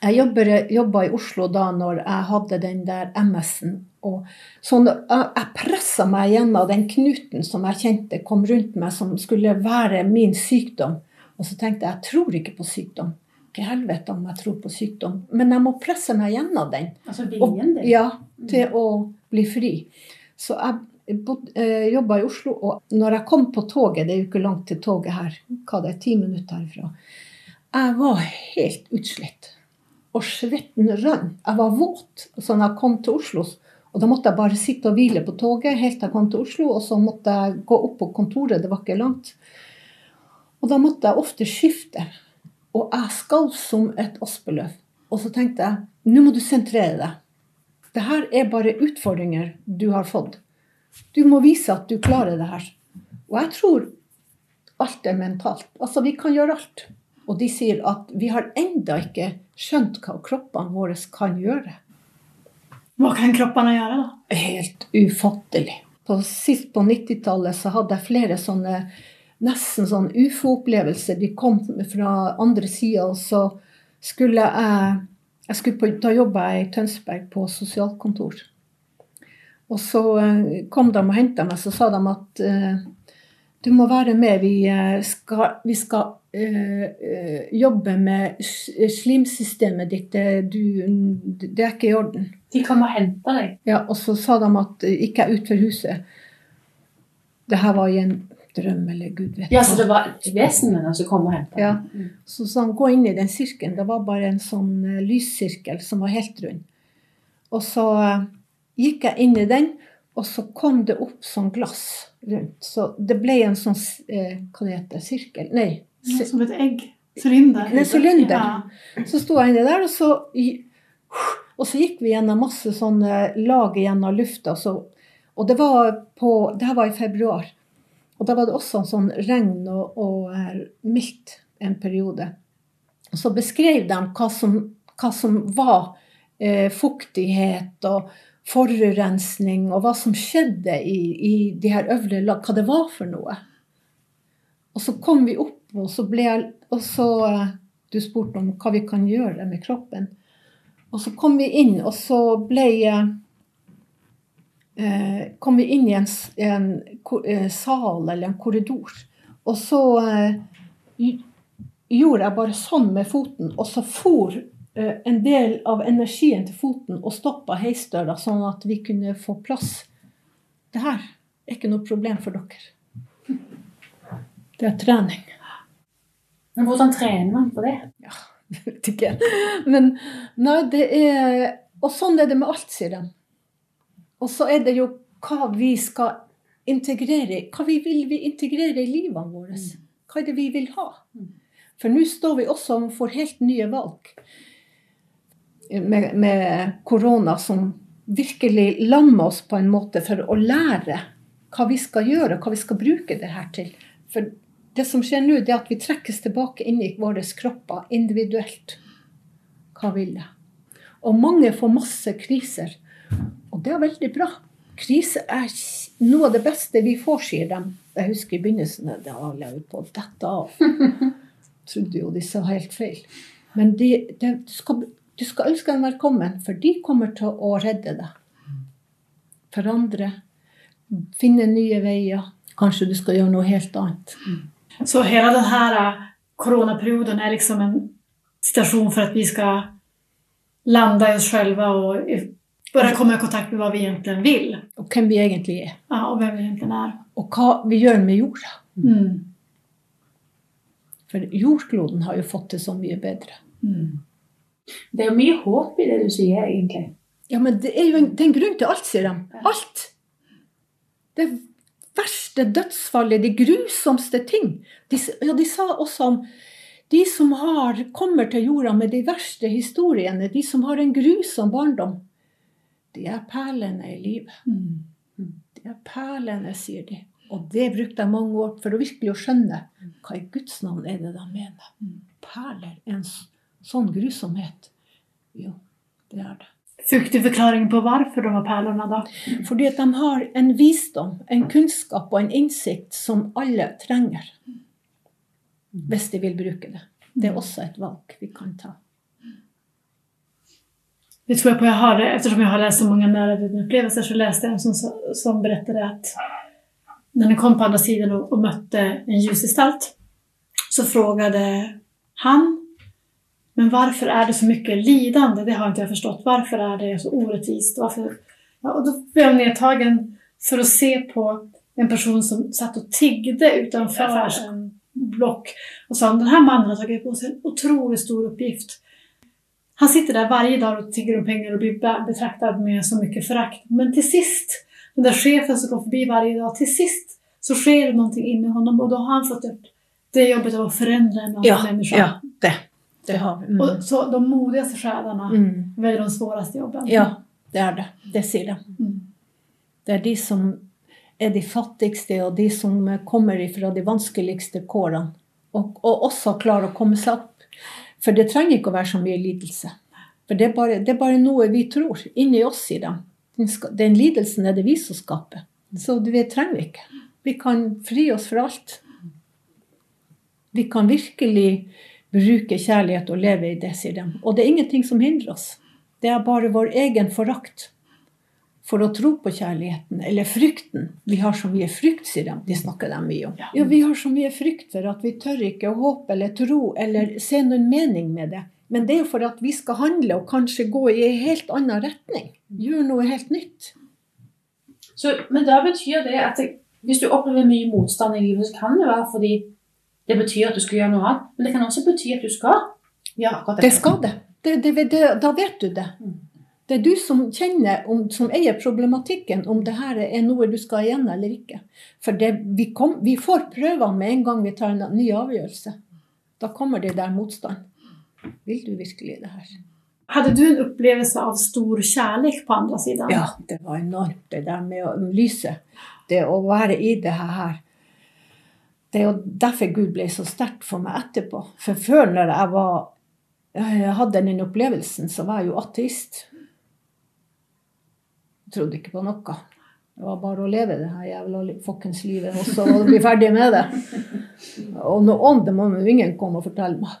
Jeg jobber- jobba i Oslo da når jeg hadde den der MS-en. Og sånn, jeg, pressa meg gjennom den knuten som jeg kjente kom rundt meg, som skulle være min sykdom. Og så tenkte jeg jeg tror ikke på sykdom. Ikke helvete om jeg tror på sykdom. Men jeg må presse meg gjennom den. Altså viljen din. ja, til å bli fri. Så jeg eh, jobba i Oslo, og når jeg kom på toget, det er jo ikke langt til toget her, hva det er, ti minutter herfra, jeg var helt utslitt. Og svetten rønn. Jeg var våt. Så når jeg kom til Oslo, og da måtte jeg bare sitte og hvile på toget helt til jeg kom til Oslo, og så måtte jeg gå opp på kontoret, det var ikke langt. Og da måtte jeg ofte skifte. Og jeg skalv som et aspeløv. Og så tenkte jeg nå må du sentrere deg. Det her er bare utfordringer du har fått. Du må vise at du klarer det her. Og jeg tror alt er mentalt. Altså, vi kan gjøre alt. Og de sier at vi har enda ikke skjønt hva kroppene våre kan gjøre. Hva kan kroppene gjøre, da? Helt ufattelig. På, sist på 90-tallet så hadde jeg flere sånne nesten sånn ufo-opplevelser. De kom fra andre sida, og så skulle jeg, jeg skulle på, Da jobba jeg i Tønsberg på sosialkontor. Og så eh, kom de og henta meg, så sa de at eh, du må være med, vi eh, skal, vi skal jobbe med slimsystemet ditt. Det, du, det er ikke i orden. De kom og henta deg. Ja, og så sa de at ikke er utenfor ut for huset. Det her var i en drøm, eller gud vet Ja, så det var et vesen med den som kom og hentet Ja. Så Så sånn, gå inn i den sirkelen. Det var bare en sånn eh, lyssirkel som var helt rund. Og så eh, gikk jeg inn i den, og så kom det opp sånn glass rundt. Så det ble en sånn eh, Hva det heter Sirkel? Nei. Som et egg? Sylinder? En sylinder. Ja. Så sto jeg inni der, og så, og så gikk vi gjennom masse sånne lag gjennom lufta. Så, og det var på Det her var i februar. Og da var det også en sånn regn og, og eh, mildt en periode. Og så beskrev de hva som, hva som var eh, fuktighet og forurensning, og hva som skjedde i, i de her øvre lag, hva det var for noe. Og så kom vi opp, og så ble jeg Og så eh, Du spurte om hva vi kan gjøre med kroppen. Og så kom vi inn, og så ble eh, Kom vi inn i en, en eh, sal eller en korridor. Og så eh, gjorde jeg bare sånn med foten, og så for eh, en del av energien til foten og stoppa heisdøra, sånn at vi kunne få plass. Det her er ikke noe problem for dere. Det er trening. Men hvordan trener man på det? Ja, vet ikke. Men nei, det er Og sånn er det med alt, sier de. Og så er det jo hva vi skal integrere Hva vi vil vi integrere i livene våre? Hva er det vi vil ha? For nå står vi også overfor helt nye valg. Med, med korona som virkelig lammer oss på en måte for å lære hva vi skal gjøre, hva vi skal bruke det her til. For det som skjer nå, det er at vi trekkes tilbake inn i våre kropper individuelt. Hva vil jeg? Og mange får masse kriser. Og det er veldig bra. Krise er noe av det beste vi får, sier de. Jeg husker i begynnelsen da holdt jeg på dette av. Trodde jo de sa helt feil. Men de, de, du, skal, du skal ønske dem velkommen, for de kommer til å redde deg. Forandre. Finne nye veier. Kanskje du skal gjøre noe helt annet. Så hele denne koronaperioden er coronaperioden är liksom en situasjon for at vi skal lande i oss selv og bare komme i kontakt med hva vi egentlig vil. Og hvem vi egentlig er. Ja, Og hvem vi egentlig er. Og hva vi gjør med jorda. Mm. For jordkloden har jo fått det så mye bedre. Mm. Det er jo mye håp i det du sier, egentlig. Ja, men det er jo en, det er en grunn til alt, sier de. Alt. Det verste dødsfallet, de grusomste ting. De, ja, de sa også om de som har, kommer til jorda med de verste historiene, de som har en grusom barndom. De er perlene i livet. Mm. De er perlene, sier de. Og det brukte jeg mange år for å virkelig å skjønne hva i Guds navn er det de mener. Perler er en sånn grusomhet. Jo, det er det. Fick du förklaringen på hvorfor de var perlene, da? Fordi at de har en visdom, en kunnskap og en innsikt som alle trenger. Hvis de vil bruke det. Det er også et valg vi kan ta. Det tror jeg på jeg har det, eftersom jeg har lest så mange nära opplevelser, så leste jeg en som, som berättade at når ni kom på andre siden og, og møtte en ljusgestalt så frågade han men varför är det så mycket lidande? Det har inte jag förstått. Varför är det så orättvist? Varför? Ja, och då blev jag nedtagen för att se på en person som satt och tiggde utanför en block och sa den här mannen har tagit på sig en otroligt stor uppgift. Han sitter där varje dag och tigger om pengar och blir betraktet betraktad med så mycket förakt. Men till sist, den där chefen som går förbi varje dag, till sist så sker det någonting inne i honom och då har han fått upp det jobbet av att förändra en annan människa. det. Det har vi. Mm. Och så de modigaste själarna Mm. väljer de svåraste jobben. Ja, det er det. Det sier de. Mm. Det er de som er de fattigste, og de som kommer fra de vanskeligste kårene. Og, og også klarer å komme seg opp. For det trenger ikke å være så mye lidelse. For det er bare, det er bare noe vi tror. Inni oss, i dem. Den, den lidelsen er det vi som skaper. Så det trenger vi ikke. Vi kan fri oss fra alt. Vi kan virkelig bruke kjærlighet og leve i det, sier de. Og det er ingenting som hindrer oss. Det er bare vår egen forakt for å tro på kjærligheten, eller frykten. Vi har så mye frykt, sier de. De snakker de mye om. Ja, vi har så mye frykt for at vi tør ikke å håpe eller tro eller se noen mening med det. Men det er jo for at vi skal handle og kanskje gå i en helt annen retning. Gjøre noe helt nytt. Så, men da betyr det at det, Hvis du opplever mye motstand i livet, så kan det være fordi det betyr at du skal gjøre noe annet. Men det kan også bety at du skal gjøre akkurat Det skal det. det, det, det da vet du det. Mm. Det er du som kjenner, om, som eier problematikken, om det her er noe du skal igjen eller ikke. For det, vi, kom, vi får prøvene med en gang vi tar en ny avgjørelse. Da kommer det der motstand. Vil du virkelig det her? Hadde du en opplevelse av stor kjærlighet på andre siden? Ja, det var enormt, det der med å lyse. Det å være i det her. Det er jo derfor Gud ble så sterkt for meg etterpå. For før, når jeg var jeg hadde den opplevelsen, så var jeg jo ateist. Jeg trodde ikke på noe. Det var bare å leve det her jævla fuckings livet, og så bli ferdig med det. Og noe det må ingen komme og fortelle meg.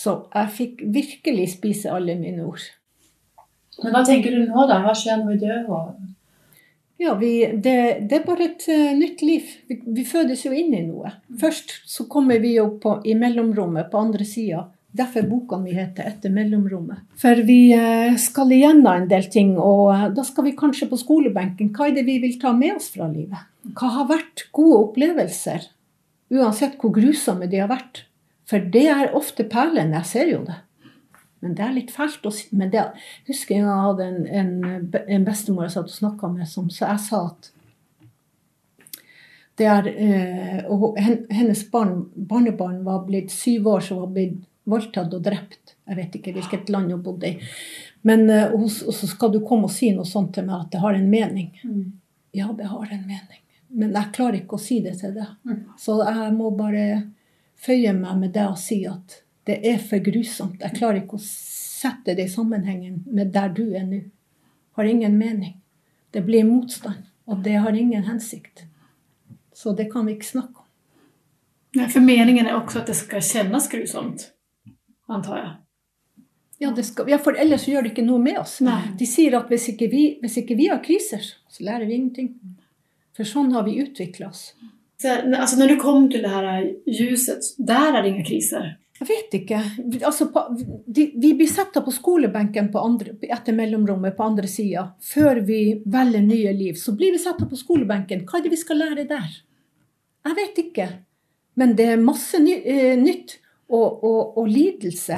Så jeg fikk virkelig spise alle mine ord. Men hva tenker du nå, da? Hva skjer når vi dør? Ja, vi, det, det er bare et eh, nytt liv. Vi, vi fødes jo inn i noe. Først så kommer vi jo på, i mellomrommet på andre sida. Derfor boka mi heter 'Etter mellomrommet'. For vi eh, skal igjennom en del ting, og eh, da skal vi kanskje på skolebenken. Hva er det vi vil ta med oss fra livet? Hva har vært gode opplevelser? Uansett hvor grusomme de har vært. For det er ofte perlene. Jeg ser jo det. Men det er litt fælt å si. Men det, jeg husker en gang jeg hadde en, en, en bestemor jeg satt og snakka med, som så jeg sa at det er, eh, og Hennes barn, barnebarn var blitt syv år, så var blitt voldtatt og drept. Jeg vet ikke hvilket land hun bodde i. Men eh, og, og så skal du komme og si noe sånt til meg, at det har en mening. Ja, det har en mening. Men jeg klarer ikke å si det til deg. Mm. Så jeg må bare føye meg med det og si at det er for grusomt. Jeg klarer ikke å sette det i sammenhengen med der du er nå. Har ingen mening. Det blir motstand, og det har ingen hensikt. Så det kan vi ikke snakke om. Nei, For meningen er også at det skal kjennes grusomt, antar jeg. Ja, det skal, ja, for ellers gjør det ikke noe med oss. Nei. De sier at hvis ikke, vi, hvis ikke vi har kriser, så lærer vi ingenting. For sånn har vi utvikla oss. Så, altså, når du kom til det her ljuset, der er det ingen kriser. Jeg vet ikke. Altså, på, de, vi blir satt på skolebenken på andre, etter mellomrommet på andre sida. Før vi velger nye liv, så blir vi satt på skolebenken. Hva er det vi skal lære der? Jeg vet ikke. Men det er masse ny, eh, nytt og, og, og lidelse.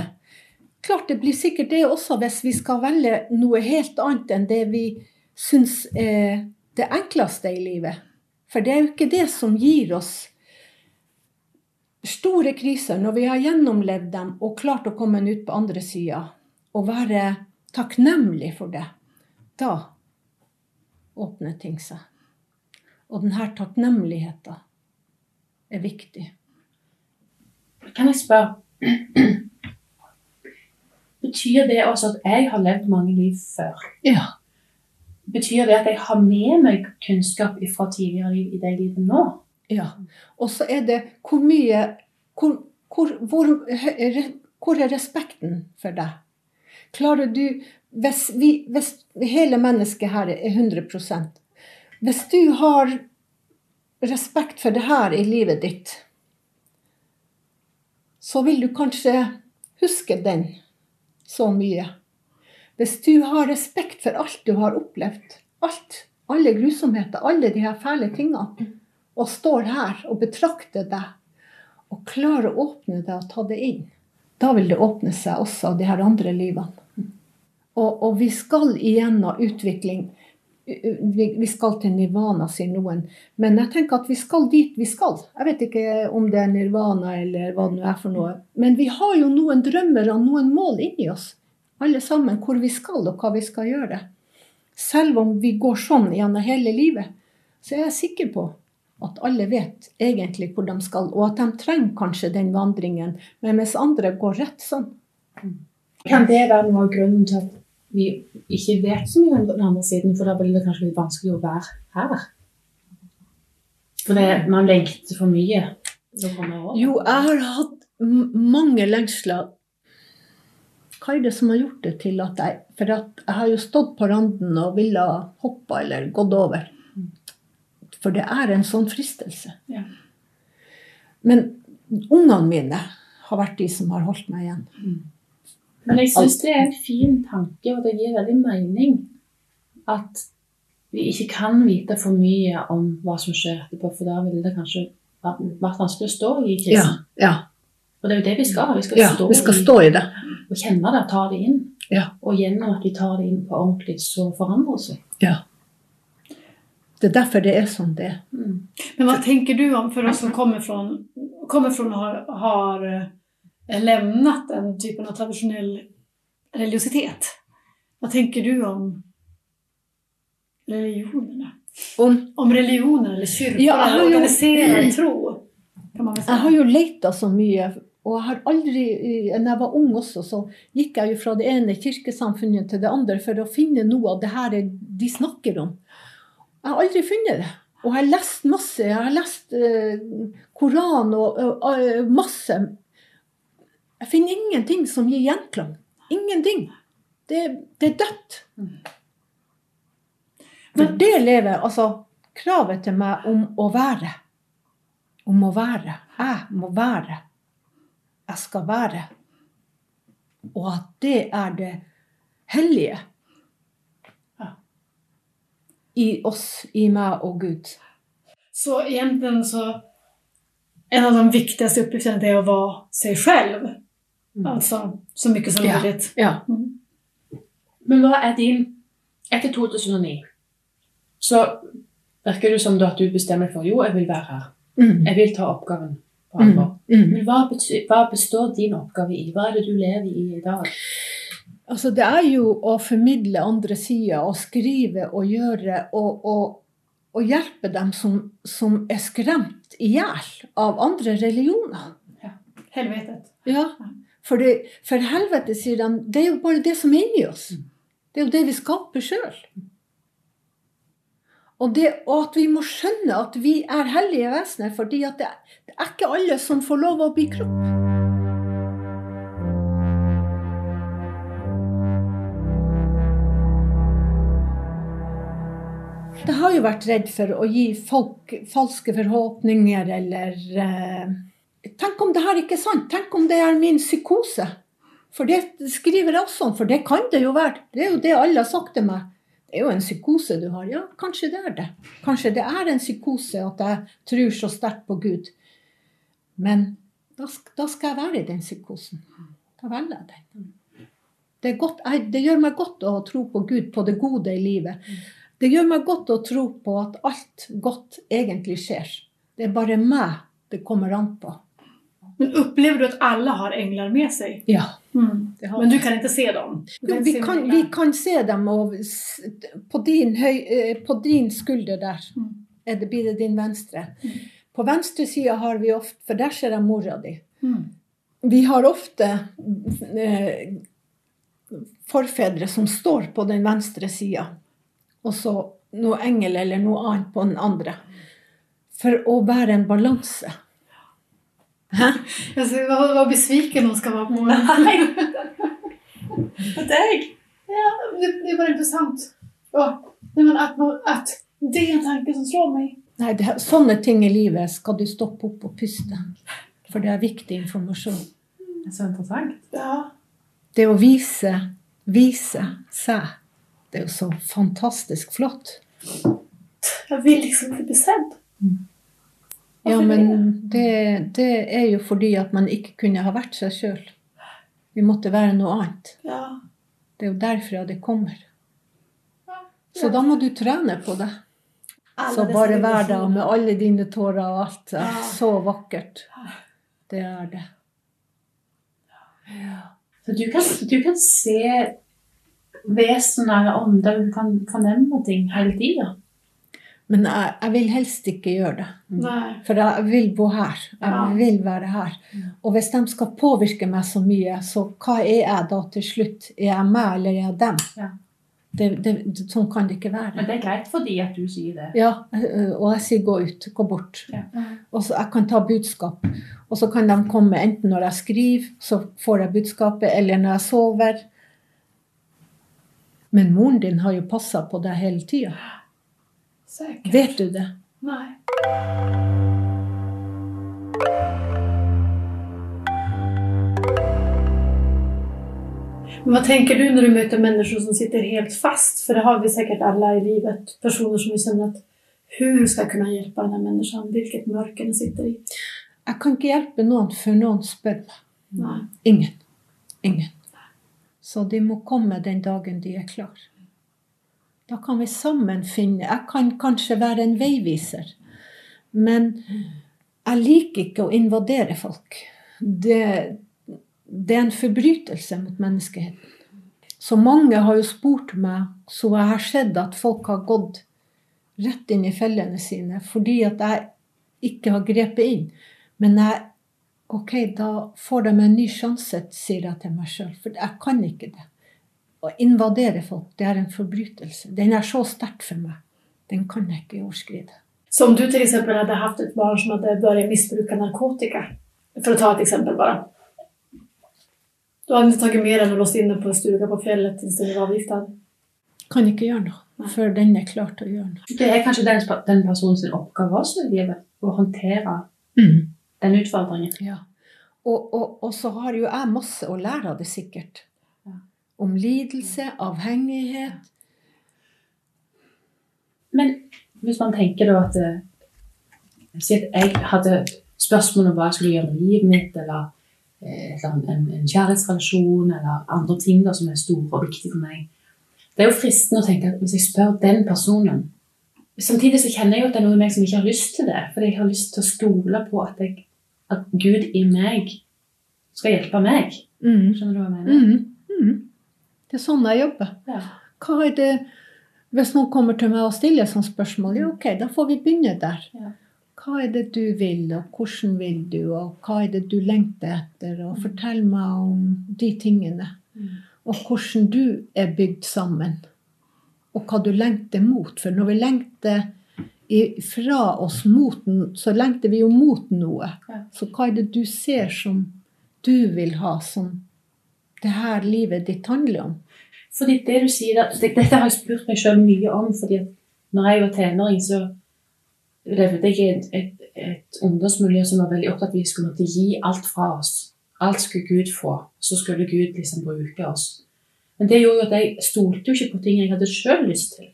Klart det blir sikkert det også hvis vi skal velge noe helt annet enn det vi syns er det enkleste i livet. For det er jo ikke det som gir oss store kriser, når vi har gjennomlevd dem og klart å komme ut på andre sida, og være takknemlig for det, da åpner ting seg. Og denne takknemligheten er viktig. Kan jeg spørre Betyr det også at jeg har levd mange liv før? Ja. Betyr det at jeg har med meg kunnskap fra tidligere liv i det livet nå? Ja. Og så er det hvor mye hvor, hvor, hvor, hvor er respekten for deg? Klarer du hvis, vi, hvis hele mennesket her er 100 Hvis du har respekt for det her i livet ditt, så vil du kanskje huske den så mye. Hvis du har respekt for alt du har opplevd, alt, alle grusomheter, alle de her fæle tingene, og står her og betrakter deg, og klarer å åpne det og ta det inn, da vil det åpne seg også de her andre livene. Og, og vi skal igjennom utvikling. Vi, vi skal til nirvana, sier noen. Men jeg tenker at vi skal dit vi skal. Jeg vet ikke om det er nirvana eller hva det nå er for noe. Men vi har jo noen drømmer og noen mål inni oss, alle sammen, hvor vi skal og hva vi skal gjøre. Selv om vi går sånn gjennom hele livet, så er jeg sikker på at alle vet egentlig hvor de skal, og at de trenger kanskje den vandringen, men mens andre går rett sånn. Kan det være noe av grunnen til at vi ikke vet så mye om den andre siden, for da blir det kanskje litt vanskelig å være her? For det, man lengter for mye. Jo, jeg har hatt mange lengsler. Hva er det som har gjort det til at jeg For at jeg har jo stått på randen og ville hoppe eller gått over. For det er en sånn fristelse. Ja. Men ungene mine har vært de som har holdt meg igjen. Men jeg syns det er en fin tanke, og det gir veldig mening at vi ikke kan vite for mye om hva som skjer etterpå, for da ville det kanskje vært vanskelig å stå i Ja. krisen. ja, Og det er jo det vi skal. Vi skal, ja stå, vi skal stå i det. og kjenne det, ta det inn. Ja. Og gjennom at vi tar det inn på ordentlig, så forandrer det seg. Ja. Det er derfor det er som det er. Mm. Men hva tenker du om, for oss som kommer fra, kommer från har, har eh, lämnat den typen av tradisjonell religiositet? Hva tenker du om religionene? Om, Om religioner eller kyrkor Ja, eller organiserad tro? Jeg har jo leita så mye, og jeg har aldri Når jeg var ung også, så gikk jeg jo fra det ene kirkesamfunnet til det andre for å finne noe av det her de snakker om. Jeg har aldri funnet det. Og jeg har lest masse. Jeg har lest uh, Koran og uh, masse. Jeg finner ingenting som gir gjenklang. Ingenting. Det, det er dødt. For det lever altså kravet til meg om å være. Om å være. Jeg må være. Jeg skal være. Og at det er det hellige. I oss, i meg og Gud. Så egentlig så, en av de viktigste viktigaste er å være seg selv. Mm. Altså så mye som Ja. ja. Ja. Men hva er din Etter 2009 så virker det som at du bestemmer for jo, jeg vil være her. Mm. Jeg vil ta oppgaven på Mm. alvor. Mm. Men hva, betyr, hva består din oppgave i? Hva er det du lever i i dag? Altså, det er jo å formidle andre sider, og skrive og gjøre, og, og, og hjelpe dem som, som er skremt i hjel av andre religioner. Helvetet. Ja, for, det, for helvete, sier de, det er jo bare det som er inni oss. Det er jo det vi skaper sjøl. Og, og at vi må skjønne at vi er hellige vesener, fordi det, det er ikke alle som får lov å bli kropp. Det har jo vært redd for å gi folk falske forhåpninger eller eh, Tenk om det her ikke er sant? Tenk om det er min psykose? For det skriver jeg også om, for det kan det jo være. Det er jo det alle har sagt til meg. Det er jo en psykose du har. Ja, kanskje det er det. Kanskje det er en psykose at jeg tror så sterkt på Gud. Men da, da skal jeg være i den psykosen. Da velger jeg den. Det, godt, jeg, det gjør meg godt å tro på Gud, på det gode i livet. Det gjør meg godt å tro på at alt godt egentlig skjer. Det er bare meg det kommer an på. Men opplever du at alle har engler med seg? Ja. Mm. Men du kan ikke se dem? Jo, vi, kan, vi kan se dem og på din, høy, eh, på din skulder der. Mm. Det, blir det din venstre. Mm. På venstre side har vi ofte For der ser jeg mora di. Mm. Vi har ofte eh, forfedre som står på den venstre sida, og så noe engel eller noe annet på den andre. For å være en balanse. Jag ser vad, vad besviken hon skal være på mig. For deg! Ja, det, det är interessant. intressant. Ja, nej, men at, man- det er en tanke som slår meg. Nei, det, sånne ting i livet skal du stoppe opp og puste. For det er viktig informasjon. Det er så interessant. Ja. Det å vise, vise seg, det er jo så fantastisk flott. Jeg vil liksom ikke bli sedd. Ja, men det, det er jo fordi at man ikke kunne ha vært seg sjøl. Vi måtte være noe annet. Ja. Det er jo derfra det kommer. Så da må du trene på det. Så bare vær der med alle dine tårer og alt. Det er så vakkert. Det er det. Så du kan, du kan se vesener eller ånder, du kan fornemme ting hele tida. Men jeg, jeg vil helst ikke gjøre det. Nei. For jeg vil bo her. Jeg Ja. vil være her. Og hvis de skal påvirke meg så mye, så hva er jeg da til slutt? Er jeg meg, eller er jeg dem? Ja. Det, det, sånn kan det ikke være. Men det er greit for de at du sier det. Ja, og jeg sier gå ut, gå bort. Ja. Og så Jeg kan ta budskap. Og så kan de komme enten når jeg skriver, så får jeg budskapet, eller når jeg sover. Men moren din har jo passa på deg hele tida. Vet du det? Nei. Men hva tenker du når du møter mennesker som sitter helt fast? For det har vi sikkert alle i livet. Personer som vi kjenner at hur skal jeg kunne hjelpe denne mennesken? Hvilket mørke den sitter i. Jeg kan ikke hjelpe noen før noen spør meg. Nej. Ingen. Ingen. Så de må komme den dagen de er klar. Da kan vi sammen finne Jeg kan kanskje være en veiviser, men jeg liker ikke å invadere folk. Det, det er en forbrytelse mot menneskeheten. Så mange har jo spurt meg, så jeg har sett at folk har gått rett inn i fellene sine fordi at jeg ikke har grepet inn. Men jeg Ok, da får de en ny sjanse, sier jeg til meg sjøl. For jeg kan ikke det. Å invadere folk, det er en forbrytelse. Den er så sterk for meg. Den kan jeg ikke overskride. Så om du f.eks. hadde hatt et ett barn som hadde börjat missbruka narkotika, for å ta et eksempel bare Du hadde inte tagit med den og låst in den på en stuga på fjellet til den var avgiftad. Kan ikke gjøre noe før den er klar til å gjøre noe. Det er kanskje den, den personens oppgave også i livet, å håndtere den utfordringen. Ja. Og, og, og så har jo jeg masse å lære av det sikkert. Ja. Om lidelse, avhengighet. Men hvis man tenker da at eh, Si at jeg hadde spørsmål om hva jeg skulle gjøre med livet mitt, eller eh, eller en, en kjærlighetsrelasjon, eller andre ting da, som er store og viktige for meg. Det er jo fristende å tenke at hvis jeg spør den personen Samtidig så kjenner jeg jo at det er noe i meg som ikke har lyst til det. Fordi jeg har lyst til å stole på at, jeg, at Gud i meg skal hjelpe meg. Mm. Skjønner du hva jeg mener? Mm. Mm. Det er sånn jeg jobber. Ja. Hva er det Hvis noen kommer til meg og stiller sånne spørsmål, ja, ok, da får vi begynne der. Ja. Hva er det du vil, og hvordan vil du, og hva er det du lengter etter? Og fortell meg om de tingene. Mm. Og hvordan du er bygd sammen. Og hva du lengter mot. For når vi lengter fra oss mot den, så lengter vi jo mot noe. Så hva er det du ser som du vil ha, som det her livet ditt handler om? Fordi det du sier det- Dette har jeg spurt meg selv mye om. fordi når jeg var tenåring, så levde jeg i et, et, et ungdomsmiljø som var veldig opptatt av at vi skulle måtte gi alt fra oss. Alt skulle Gud få. Så skulle Gud liksom bruke oss. Men det gjorde jo at jeg stolte jo ikke på ting jeg hadde selv lyst til.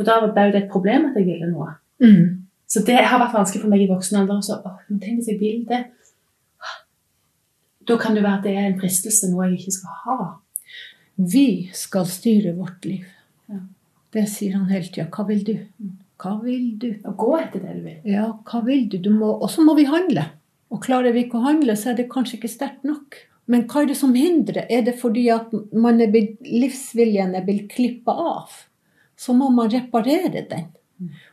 For da ble jo det et problem at jeg ville noe. Mm. Så det har vært vanskelig for meg i voksen alder. Så, å, men tenk hvis jeg vil det. Da kan det være at det er en fristelse, noe jeg ikke skal ha. Vi skal styre vårt liv. Ja. Det sier han hele tida. Hva vil du? Hva vil du? Å gå etter det du vil. Ja, hva vil du? du må, og så må vi handle. Og klarer vi ikke å handle, så er det kanskje ikke sterkt nok. Men hva er det som hindrer? Er det fordi at man er blitt, livsviljen er blitt klippa av? Så må man reparere den.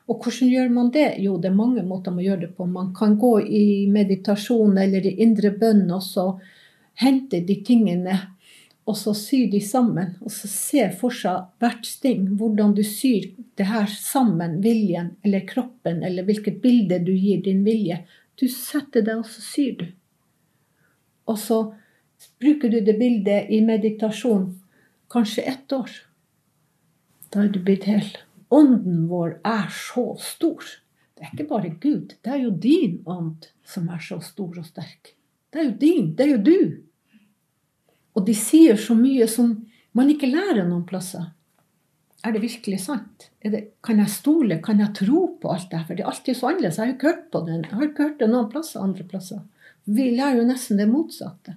Og hvordan gjør man det? Jo, det er mange måter man gjør det på. Man kan gå i meditasjon eller i indre bønn og så hente de tingene og så sy de sammen. Og så se for seg hvert sting, hvordan du syr det her sammen, viljen eller kroppen, eller hvilket bilde du gir din vilje. Du setter det, og så syr du. Og så bruker du det bildet i meditasjon kanskje ett år. Da du blitt hel. Ånden vår er så stor. Det er ikke bare Gud. Det er jo din ånd som er så stor og sterk. Det er jo din. Det er jo du. Og de sier så mye som man ikke lærer noen plasser. Er det virkelig sant? Det, kan jeg stole? Kan jeg tro på alt det her? For det er alltid så annerledes. Jeg har ikke hørt på det. Jeg har ikke hørt det noen plasser, andre plasser. Vi lærer jo nesten det motsatte.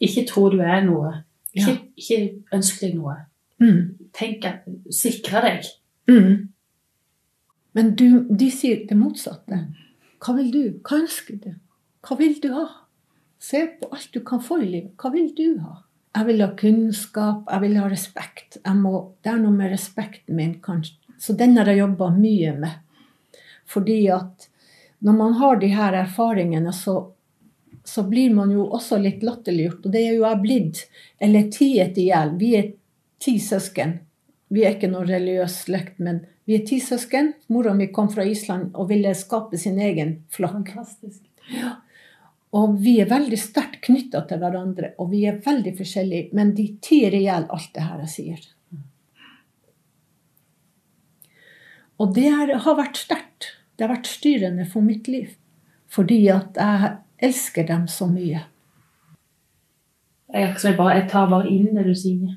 Ikke tro du er noe. Ikke, Ja. ikke ønsk deg noe. Mm. Tenk at Sikre deg. Mm. Men du, de sier det motsatte. Hva vil du? Hva ønsker du? Hva vil du ha? Se på alt du kan få i livet. Hva vil du ha? Jeg vil ha kunnskap, jeg vil ha respekt. Jeg må, det er noe med respekten min, kanskje. Så den har jeg jobba mye med. Fordi at når man har de her erfaringene, så, så blir man jo også litt latterliggjort. Og det er jo jeg blitt. Eller tiet i hjel. Vi er ti søsken. Vi er ikke noen religiøs slekt, men vi er ti søsken. Mora mi kom fra Island og ville skape sin egen flokk. Ja. Og vi er veldig sterkt knytta til hverandre, og vi er veldig forskjellige, men de tier i hjel alt det her jeg sier. Og det har vært sterkt. Det har vært styrende for mitt liv. Fordi at jeg elsker dem så mye. Jeg, bare, jeg tar bare inn det du sier.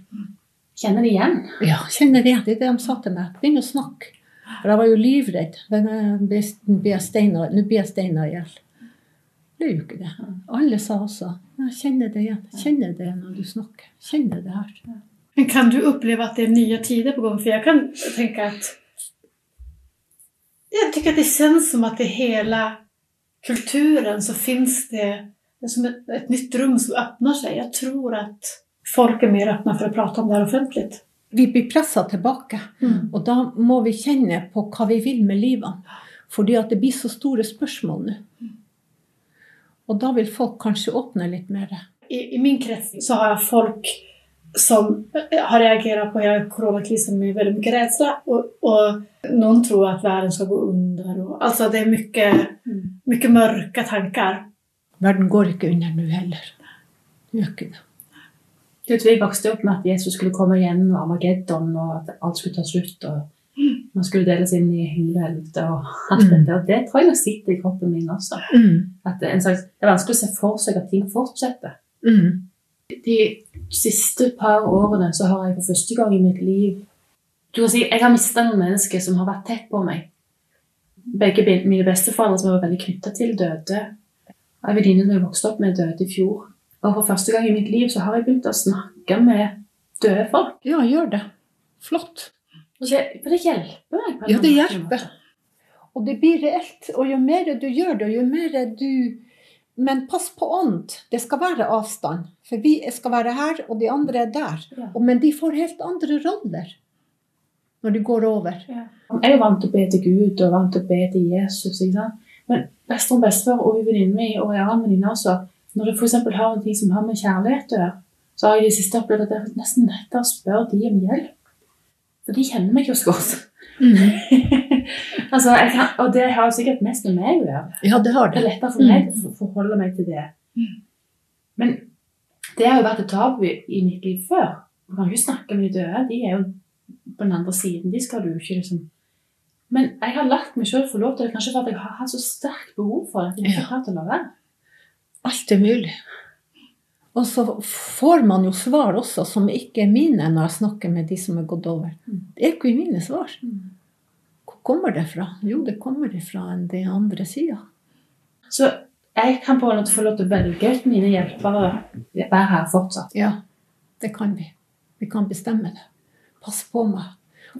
Kjenner det igjen. Ja, kjenner det. Det er det de sa til meg. Begynn å snakke. For jeg var jo livredd. Nå blir jeg steina i hjel. Det er jo ikke det. Alle sa også jeg kjenner det igjen. Kjenner det når du snakker. Kjenner det her. Men kan du oppleve at det er nye tider på gang? For jeg kan tenke at Jeg syns att det kjennes som at i hele kulturen så fins det, det som et, et nytt rum som åpner seg. Jeg tror att folk er mer åpne for å prate om det offentlig. Vi blir pressa tilbake. Mm. Og da må vi kjenne på hva vi vil med livet. Fordi at det blir så store spørsmål nå. Og da vil folk kanskje åpne litt mer. I, I min krets så har jeg folk som eh, har reagert på hela coronakrisen med veldig mye redsel. Og, og, noen tror at verden skal gå under. Og, altså det er mye, mye mørke tanker. Verden går ikke under nå heller. Det gjør ikke det. Du vet, Vi vokste opp med at Jesus skulle komme igjen, og Armageddon, og at alt skulle ta slutt. og Man skulle deles inn i himmel og helvete og alt Mm. dette. Og det tror jeg nok sitter i kroppen min også. At det, er en slags, det er vanskelig å se for seg at ting fortsetter. Mm. De siste par årene så har jeg for første gang i mitt liv du kan si, Jeg har mista noen mennesker som har vært tett på meg. Begge mine besteforeldre som jeg var veldig knytta til, døde. En venninne som jeg vokste opp med, døde i fjor. Og for første gang i mitt liv så har jeg begynt å snakke med døde folk. Ja, gjør det. Flott. For det hjelper meg. Ja, det hjelper. Og det blir reelt. Og jo mer du gjør det, jo mer du Men pass på ånd. Det skal være avstand. For vi skal være her, og de andre er der. Ja. Men de får helt andre roller når de går over. Jeg er vant til å be til Gud og vant til å be til Jesus. Men bestemor og bestefar og venninnen min og en annen venninne også, når du f.eks. har en ting som har med kjærlighet å gjøre, så har jeg i det siste opplevd at jeg nesten til å spørre de om hjelp. For de kjenner meg jo så godt. altså, jeg kan, og det har jo sikkert mest med meg å gjøre. Ja, det har Det Det er lettere for meg å forholde meg til det. Men det har jo vært et tabu i mitt liv før. Du kan ikke snakke med de døde. De er jo på den andre siden. De skal du ikke liksom Men jeg har latt meg sjøl få lov til det, kanskje fordi jeg har hatt så sterkt behov for det. at jeg ikke Ja. har klart å la være. Alt er mulig. Og så får man jo svar også som ikke er mine når jeg snakker med de som er gått over. Det er ikke mine svar. Hvor kommer det fra? Jo, det kommer fra den andre sida. Så jeg kan på en måte få lov til å velge ut mine hjelpere. Være her fortsatt. Ja, det kan vi. Vi kan bestemme det. Pass på meg.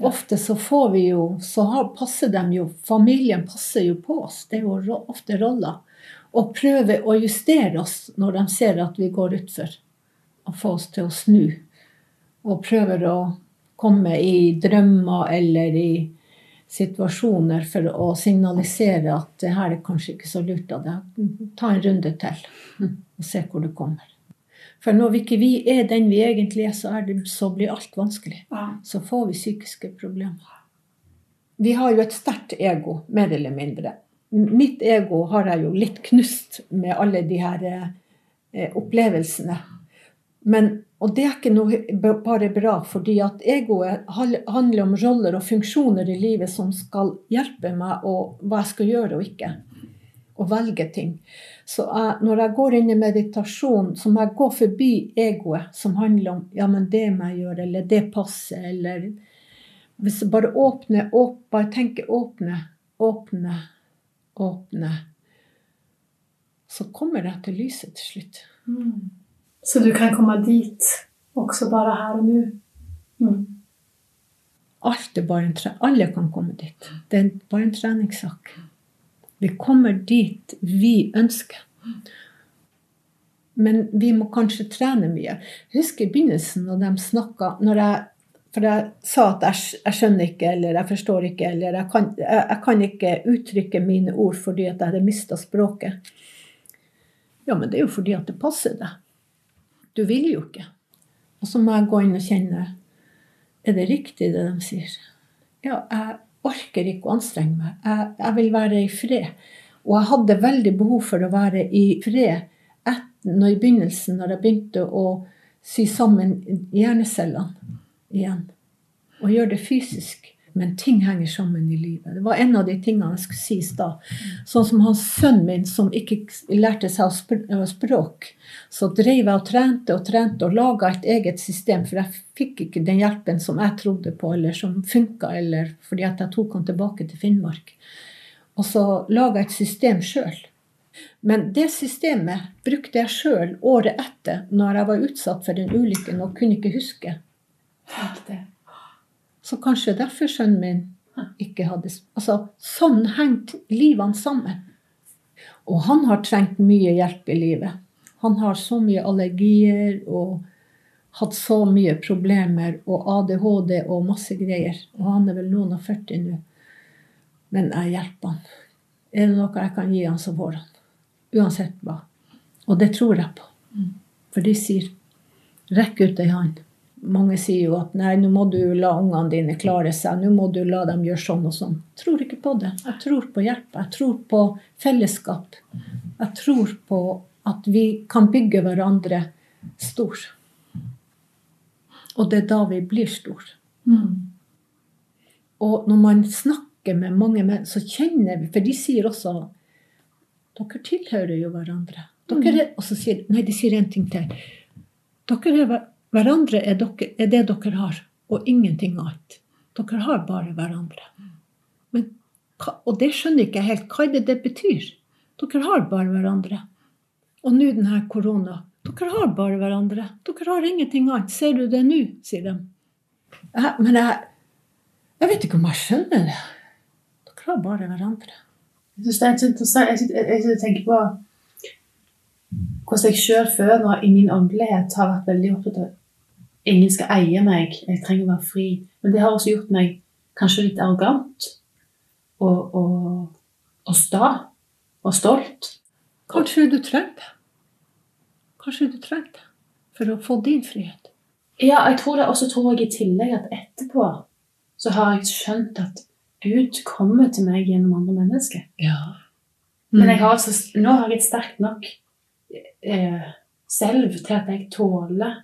Ofte så får vi jo Så passer dem jo Familien passer jo på oss. Det er jo ofte roller. Og prøve å justere oss når de ser at vi går utfor. Og få oss til å snu. Og prøver å komme i drømmer eller i situasjoner for å signalisere at det her er kanskje ikke så lurt av deg. Ta en runde til og se hvor du kommer. For når vi ikke vi er den vi egentlig er, så, er det, så blir alt vanskelig. Så får vi psykiske problemer. Vi har jo et sterkt ego, mer eller mindre. Mitt ego har jeg jo litt knust med alle de her eh, opplevelsene. Men, og det er ikke noe bare bra, fordi at egoet handler om roller og funksjoner i livet som skal hjelpe meg og hva jeg skal gjøre og ikke. Og velge ting. Så jeg, når jeg går inn i meditasjon, så må jeg gå forbi egoet, som handler om ja, men det må jeg gjøre, eller det passer, eller Hvis jeg bare åpner, åp, bare tenker åpne, åpne, åpne, så kommer det til lyset til slutt. Så du kan komme dit også bare her og nå? Mm. Alt er bare en tre Alle kan komme dit. Det er bare en treningssak. Vi kommer dit vi ønsker. Men vi må kanskje trene mye. Jeg husker i begynnelsen når de snakka når jeg, For jeg sa at jeg, jeg skjønner ikke, eller jeg forstår ikke, eller jeg kan, jeg, jeg kan ikke uttrykke mine ord fordi at jeg hadde mista språket. Ja, men det er jo fordi at det passer deg. Du vil jo ikke. Og så må jeg gå inn og kjenne er det riktig det de sier? Ja, jeg orker ikke å anstrenge meg. Jeg, jeg vil være i fred. Og jeg hadde veldig behov for å være i fred etter, når, i begynnelsen, når jeg begynte å sy sammen hjernecellene igjen. Og gjør det fysisk. Men ting henger sammen i livet. Det var en av de tingene jeg skulle si i stad. Sånn som han sønnen min som ikke lærte seg å språk. Så drev jeg og trente og trente og laga et eget system, for jeg fikk ikke den hjelpen som jeg trodde på, eller som funka, eller fordi at jeg tok han tilbake til Finnmark. Og så laga jeg et system sjøl. Men det systemet brukte jeg sjøl året etter, når jeg var utsatt for den ulykken og kunne ikke huske. Tenk det. Så kanskje derfor sønnen min ikke hadde Altså, sånn hengte livene sammen. Og han har trengt mye hjelp i livet. Han har så mye allergier og hatt så mye problemer og ADHD og masse greier. Og han er vel noen og 40 nå. Men jeg hjelper han. Er det noe jeg kan gi han, så får han. Uansett hva. Og det tror jeg på. For de sier 'rekk ut ei hånd'. Mange sier jo at nei, nå må du la ungene dine klare seg. Nå må du la dem gjøre sånn og sånn. Jeg tror ikke på det. Jeg tror på hjelp. Jeg tror på fellesskap. Jeg tror på at vi kan bygge hverandre stor. Og det er da vi blir stor. Og når man snakker med mange menn, så kjenner vi For de sier også dere tilhører jo hverandre. Dere er, og så sier Nei, de sier en ting til. Dere er, hverandre er, dere, er det dere har, og ingenting annet. Dere har bare hverandre. Men, og det skjønner ikke jeg helt. Hva er det det betyr? Dere har bare hverandre. Og nå denne korona. Dere har bare hverandre. Dere har ingenting annet. Ser du det nå? sier de. Jeg, men jeg, jeg vet ikke om jeg skjønner det. Dere har bare hverandre. Jeg synes det er interessant. Jeg, synes, jeg tenker på hvordan jeg sjøl før nå i min åndelighet har vært veldig opptatt av ingen skal eie meg, jeg trenger å være fri. Men det har også gjort meg kanskje litt arrogant og, og, og sta og stolt. Kanskje du trenger det. Kanskje du trenger det for å få din frihet. Ja, jeg tror det, og så tror jeg i tillegg at etterpå så har jeg skjønt at Gud kommer til meg gjennom andre mennesker. Ja. Men jeg har altså, nå har jeg et sterkt nok eh, selv til at jeg tåler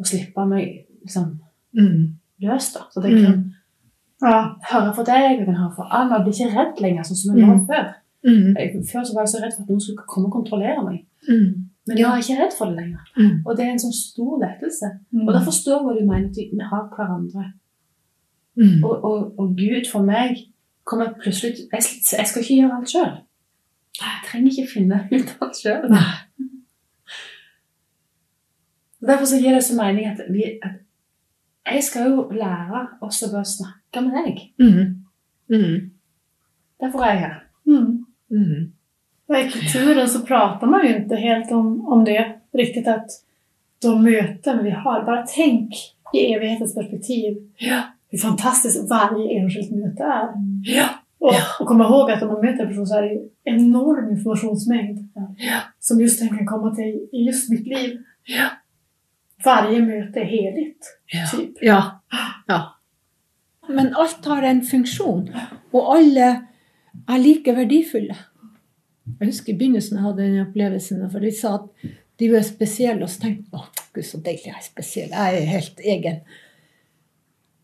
å slippe meg liksom, Mm. løs. da. Så det jeg kan Ja. høre for deg, jeg kan høre for Anna. Jeg blir ikke redd lenger, sånn som jeg var Mm. før. Mm. Jeg, før så var jeg så redd for at noen skulle komme og kontrollere meg. Mm. Men nå er jeg ikke redd for det lenger. Mm. Og det er en sånn stor lettelse. Mm. Og da forstår jeg hva du mener, at vi har hverandre. Mm. Og, og, og Gud for meg kommer plutselig jeg, jeg skal ikke gjøre alt sjøl. Jeg trenger ikke finne ut alt sjøl. Nei. Derfor så gir det så mening at, vi, at jeg skal jo lære også å snakke med deg. Mm. Mm. Derfor er jeg her. Mm. I kulturen så prater man jo ikke helt om, om det riktigt att de möten vi har, bare tenk i evighetens perspektiv Ja. hur fantastiskt varje enskilt møte er. Ja. Och, och komma ihåg att om man møter en person så er det en enorm informationsmängd Ja. som just den kan komme til i just mitt liv. Ja. Varje møte er heligt, Ja. typ. Ja. ja. Men alt har en funksjon, og alle er like verdifulle. Jeg husker i begynnelsen jeg hadde den opplevelsen, for de sa at de var spesielle, og så tenkte jeg at gud, så deilig, jeg er spesiell, jeg er helt egen.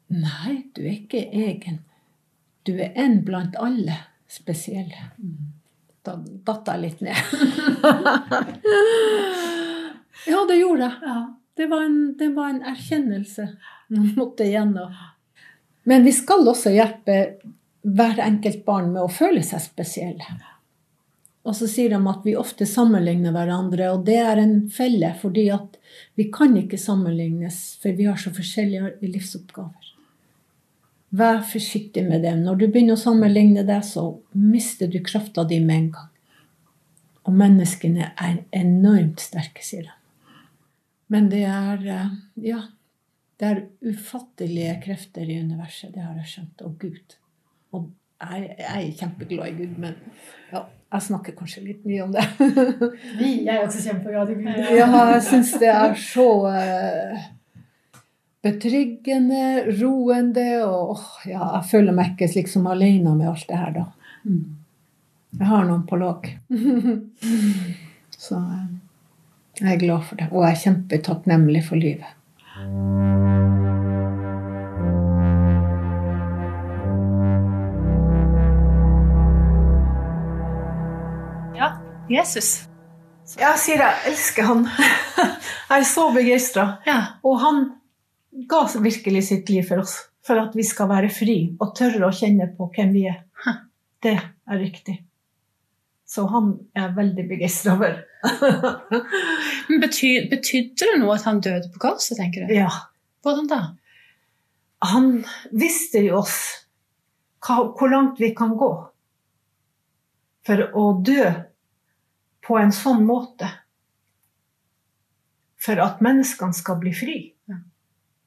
Nei, du er ikke egen. Du er en blant alle spesielle. Da datt jeg litt ned. ja, det gjorde jeg. Ja. Det var en, det var en erkjennelse man måtte igjennom. Men vi skal også hjelpe hver enkelt barn med å føle seg spesielle. Og så sier de at vi ofte sammenligner hverandre, og det er en felle, fordi at vi kan ikke sammenlignes, for vi har så forskjellige livsoppgaver. Vær forsiktig med dem. Når du begynner å sammenligne deg, så mister du krafta di med en gang. Og menneskene er enormt sterke, sier de. Men det er eh, Ja. Det er ufattelige krefter i universet. Det har jeg skjønt. Og Gud. Og jeg, jeg er kjempeglad i Gud, men ja, jeg snakker kanskje litt mye om det. Vi er også kjempeglad i Gud. ja, jeg syns det er så eh, betryggende, roende, og åh, ja, jeg føler meg ikke liksom alene med alt det her, da. Jeg har noen på lag. så eh, jeg er glad for det, og jeg er kjempetakknemlig for livet. Ja, Jesus. Så. Jeg sier jeg elsker han. Jeg er så begeistra. Ja. Og han ga virkelig sitt liv for oss. For at vi skal være fri og tørre å kjenne på hvem vi er. Det er riktig. Så han er veldig begeistra over. Men bety, Betydde det noe at han døde på korset, tenker du? ja. Hvordan da? Han visste jo oss hva, hvor langt vi kan gå for å dø på en sånn måte. For at menneskene skal bli fri.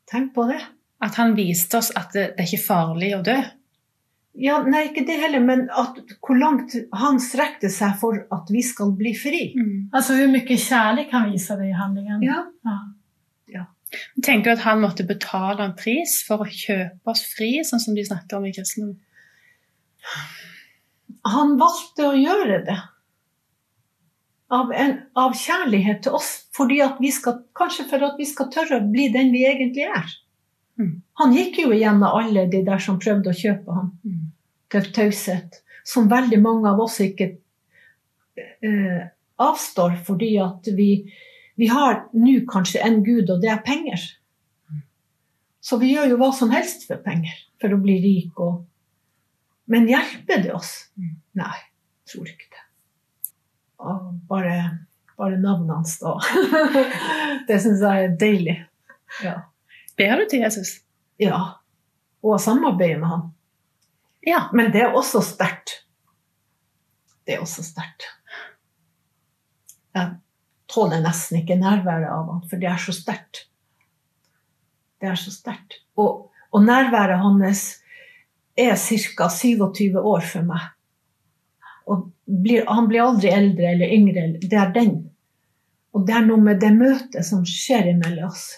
Tenk på det. At han viste oss at det, det er ikke farlig å dø? Ja, nei, ikke det heller, men at hvor langt han strekte seg for at vi skal bli fri. Altså, hvor mye kjærlighet han viser det i handlingen. Ja. Ja. Tenker du at han måtte betale en pris for å kjøpe oss fri, sånn som de snakker om i kristendom? Han valgte å gjøre det. Av, en, av kjærlighet til oss, fordi at vi skal, kanskje for at vi skal tørre å bli den vi egentlig er. Mm. Han gikk jo igjennom alle de der som prøvde å kjøpe ham Mm. til taushet, som veldig mange av oss ikke eh, avstår, fordi at vi, vi har nå kanskje en gud, og det er penger. Så vi gjør jo hva som helst for penger, for å bli rik. Og... Men hjelper det oss? Mm. Nei, tror ikke det. Og bare, bare navnet hans, da. det syns jeg er deilig. Ja. Ber du til Jesus? Ja. Og samarbeide med han. Ja. Men det er også sterkt. Det er også sterkt. Jeg tåler nesten ikke nærværet av han, for det er så sterkt. Det er så sterkt. Og, og nærværet hans er ca. 27 år for meg. Og blir, han blir aldri eldre eller yngre. Det er den. Og det er noe med det møtet som skjer mellom oss.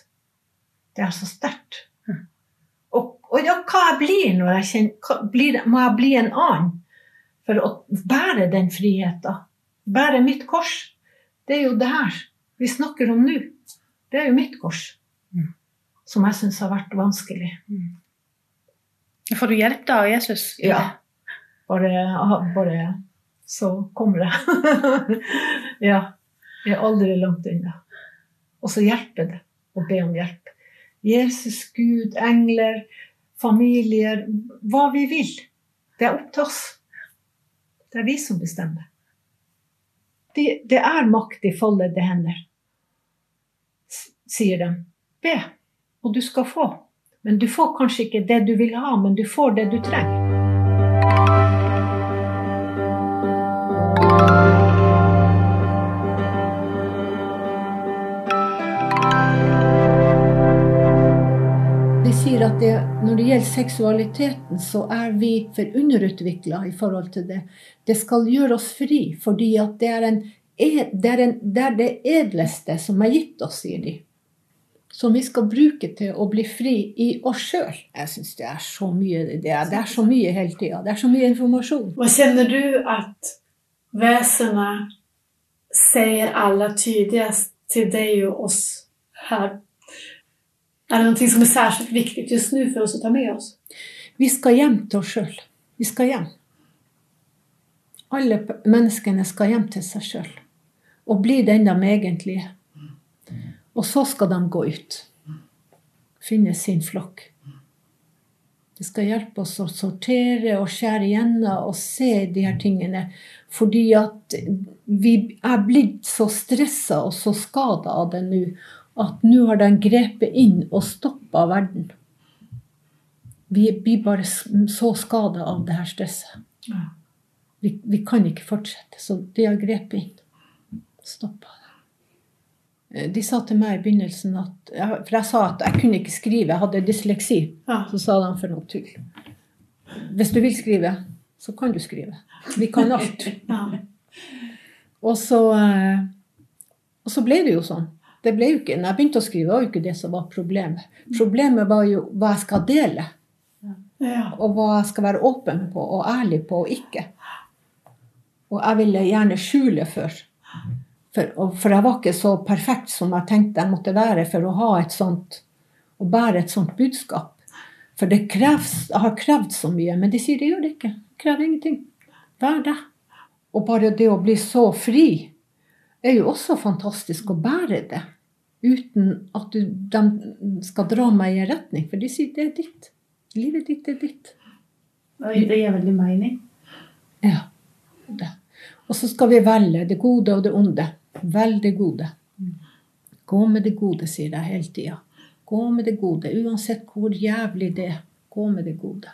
Det er så sterkt. Og, da, hva jeg blir når jeg kjenner blir, Må jeg bli en annen for å bære den friheten? Bære mitt kors? Det er jo det her vi snakker om nå. Det er jo mitt kors. Mm. Som jeg syns har vært vanskelig. Får du hjelp da av Jesus? Ja. Bare, bare så kommer det. ja. Jeg er aldri langt unna. Og så hjelper det å be om hjelp. Jesus, Gud, engler, familier, hva vi vil. Det er opp til oss. Det er vi som bestemmer. Det, det er makt i foldede hender, sier de. Be, og du skal få. Men du får kanskje ikke det du vil ha, men du får det du trenger. Det, når det gjelder seksualiteten, så er vi for underutvikla i forhold til det. Det skal gjøre oss fri, fordi at det er, en, e- det, er en, det er det edleste som er gitt oss, sier de. Som vi skal bruke til å bli fri i oss sjøl. Jeg syns det er så mye det er, det er så mye hele tida. Det er så mye informasjon. Hva kjenner du at vesenet sier aller tydeligst til deg og oss här? Är det noe som er særskilt viktig just nå for oss å ta med oss? Vi skal hjem til oss sjøl. Vi skal hjem. Alle menneskene skal hjem til seg sjøl og bli den de egentlig er. Og så skal de gå ut. Finne sin flokk. Det skal hjelpe oss å sortere og skjære igjennom og se de her tingene. Fordi at vi er blitt så stressa og så skada av det nå at nå har de grepet inn og stoppa verden. Vi blir bare så skada av det her stresset. Ja. Vi, vi kan ikke fortsette, så de har grepet inn. Stoppa det. Eh, De sa til meg i begynnelsen at For jeg sa at jeg kunne ikke skrive, jeg hadde dysleksi. Ja. Så sa de for noe tull. Hvis du vil skrive, så kan du skrive. Vi kan alt. Ja. Og så, eh, og så ble det jo sånn. Det ble jo ikke, når jeg begynte å skrive, var jo ikke det som var problemet. Problemet var jo hva jeg skal dele, Ja. og hva jeg skal være åpen på og ærlig på og ikke. Og jeg ville gjerne skjule før. For, for jeg var ikke så perfekt som jeg tenkte jeg måtte være for å ha et sånt, å bære et sånt budskap. For det krevs, jeg har krevd så mye, men de sier det gjør det ikke. Det krever ingenting. Vær deg. Og bare det å bli så fri er jo også fantastisk å bære det. Uten at du, de skal dra meg i en retning. For de sier det er ditt. Livet ditt er ditt. Det gir veldig mening. Ja. Det. Og så skal vi velge det gode og det onde. Velg det gode. Gå med det gode, sier jeg hele tida. Gå med det gode. Uansett hvor jævlig det er. Gå med det gode.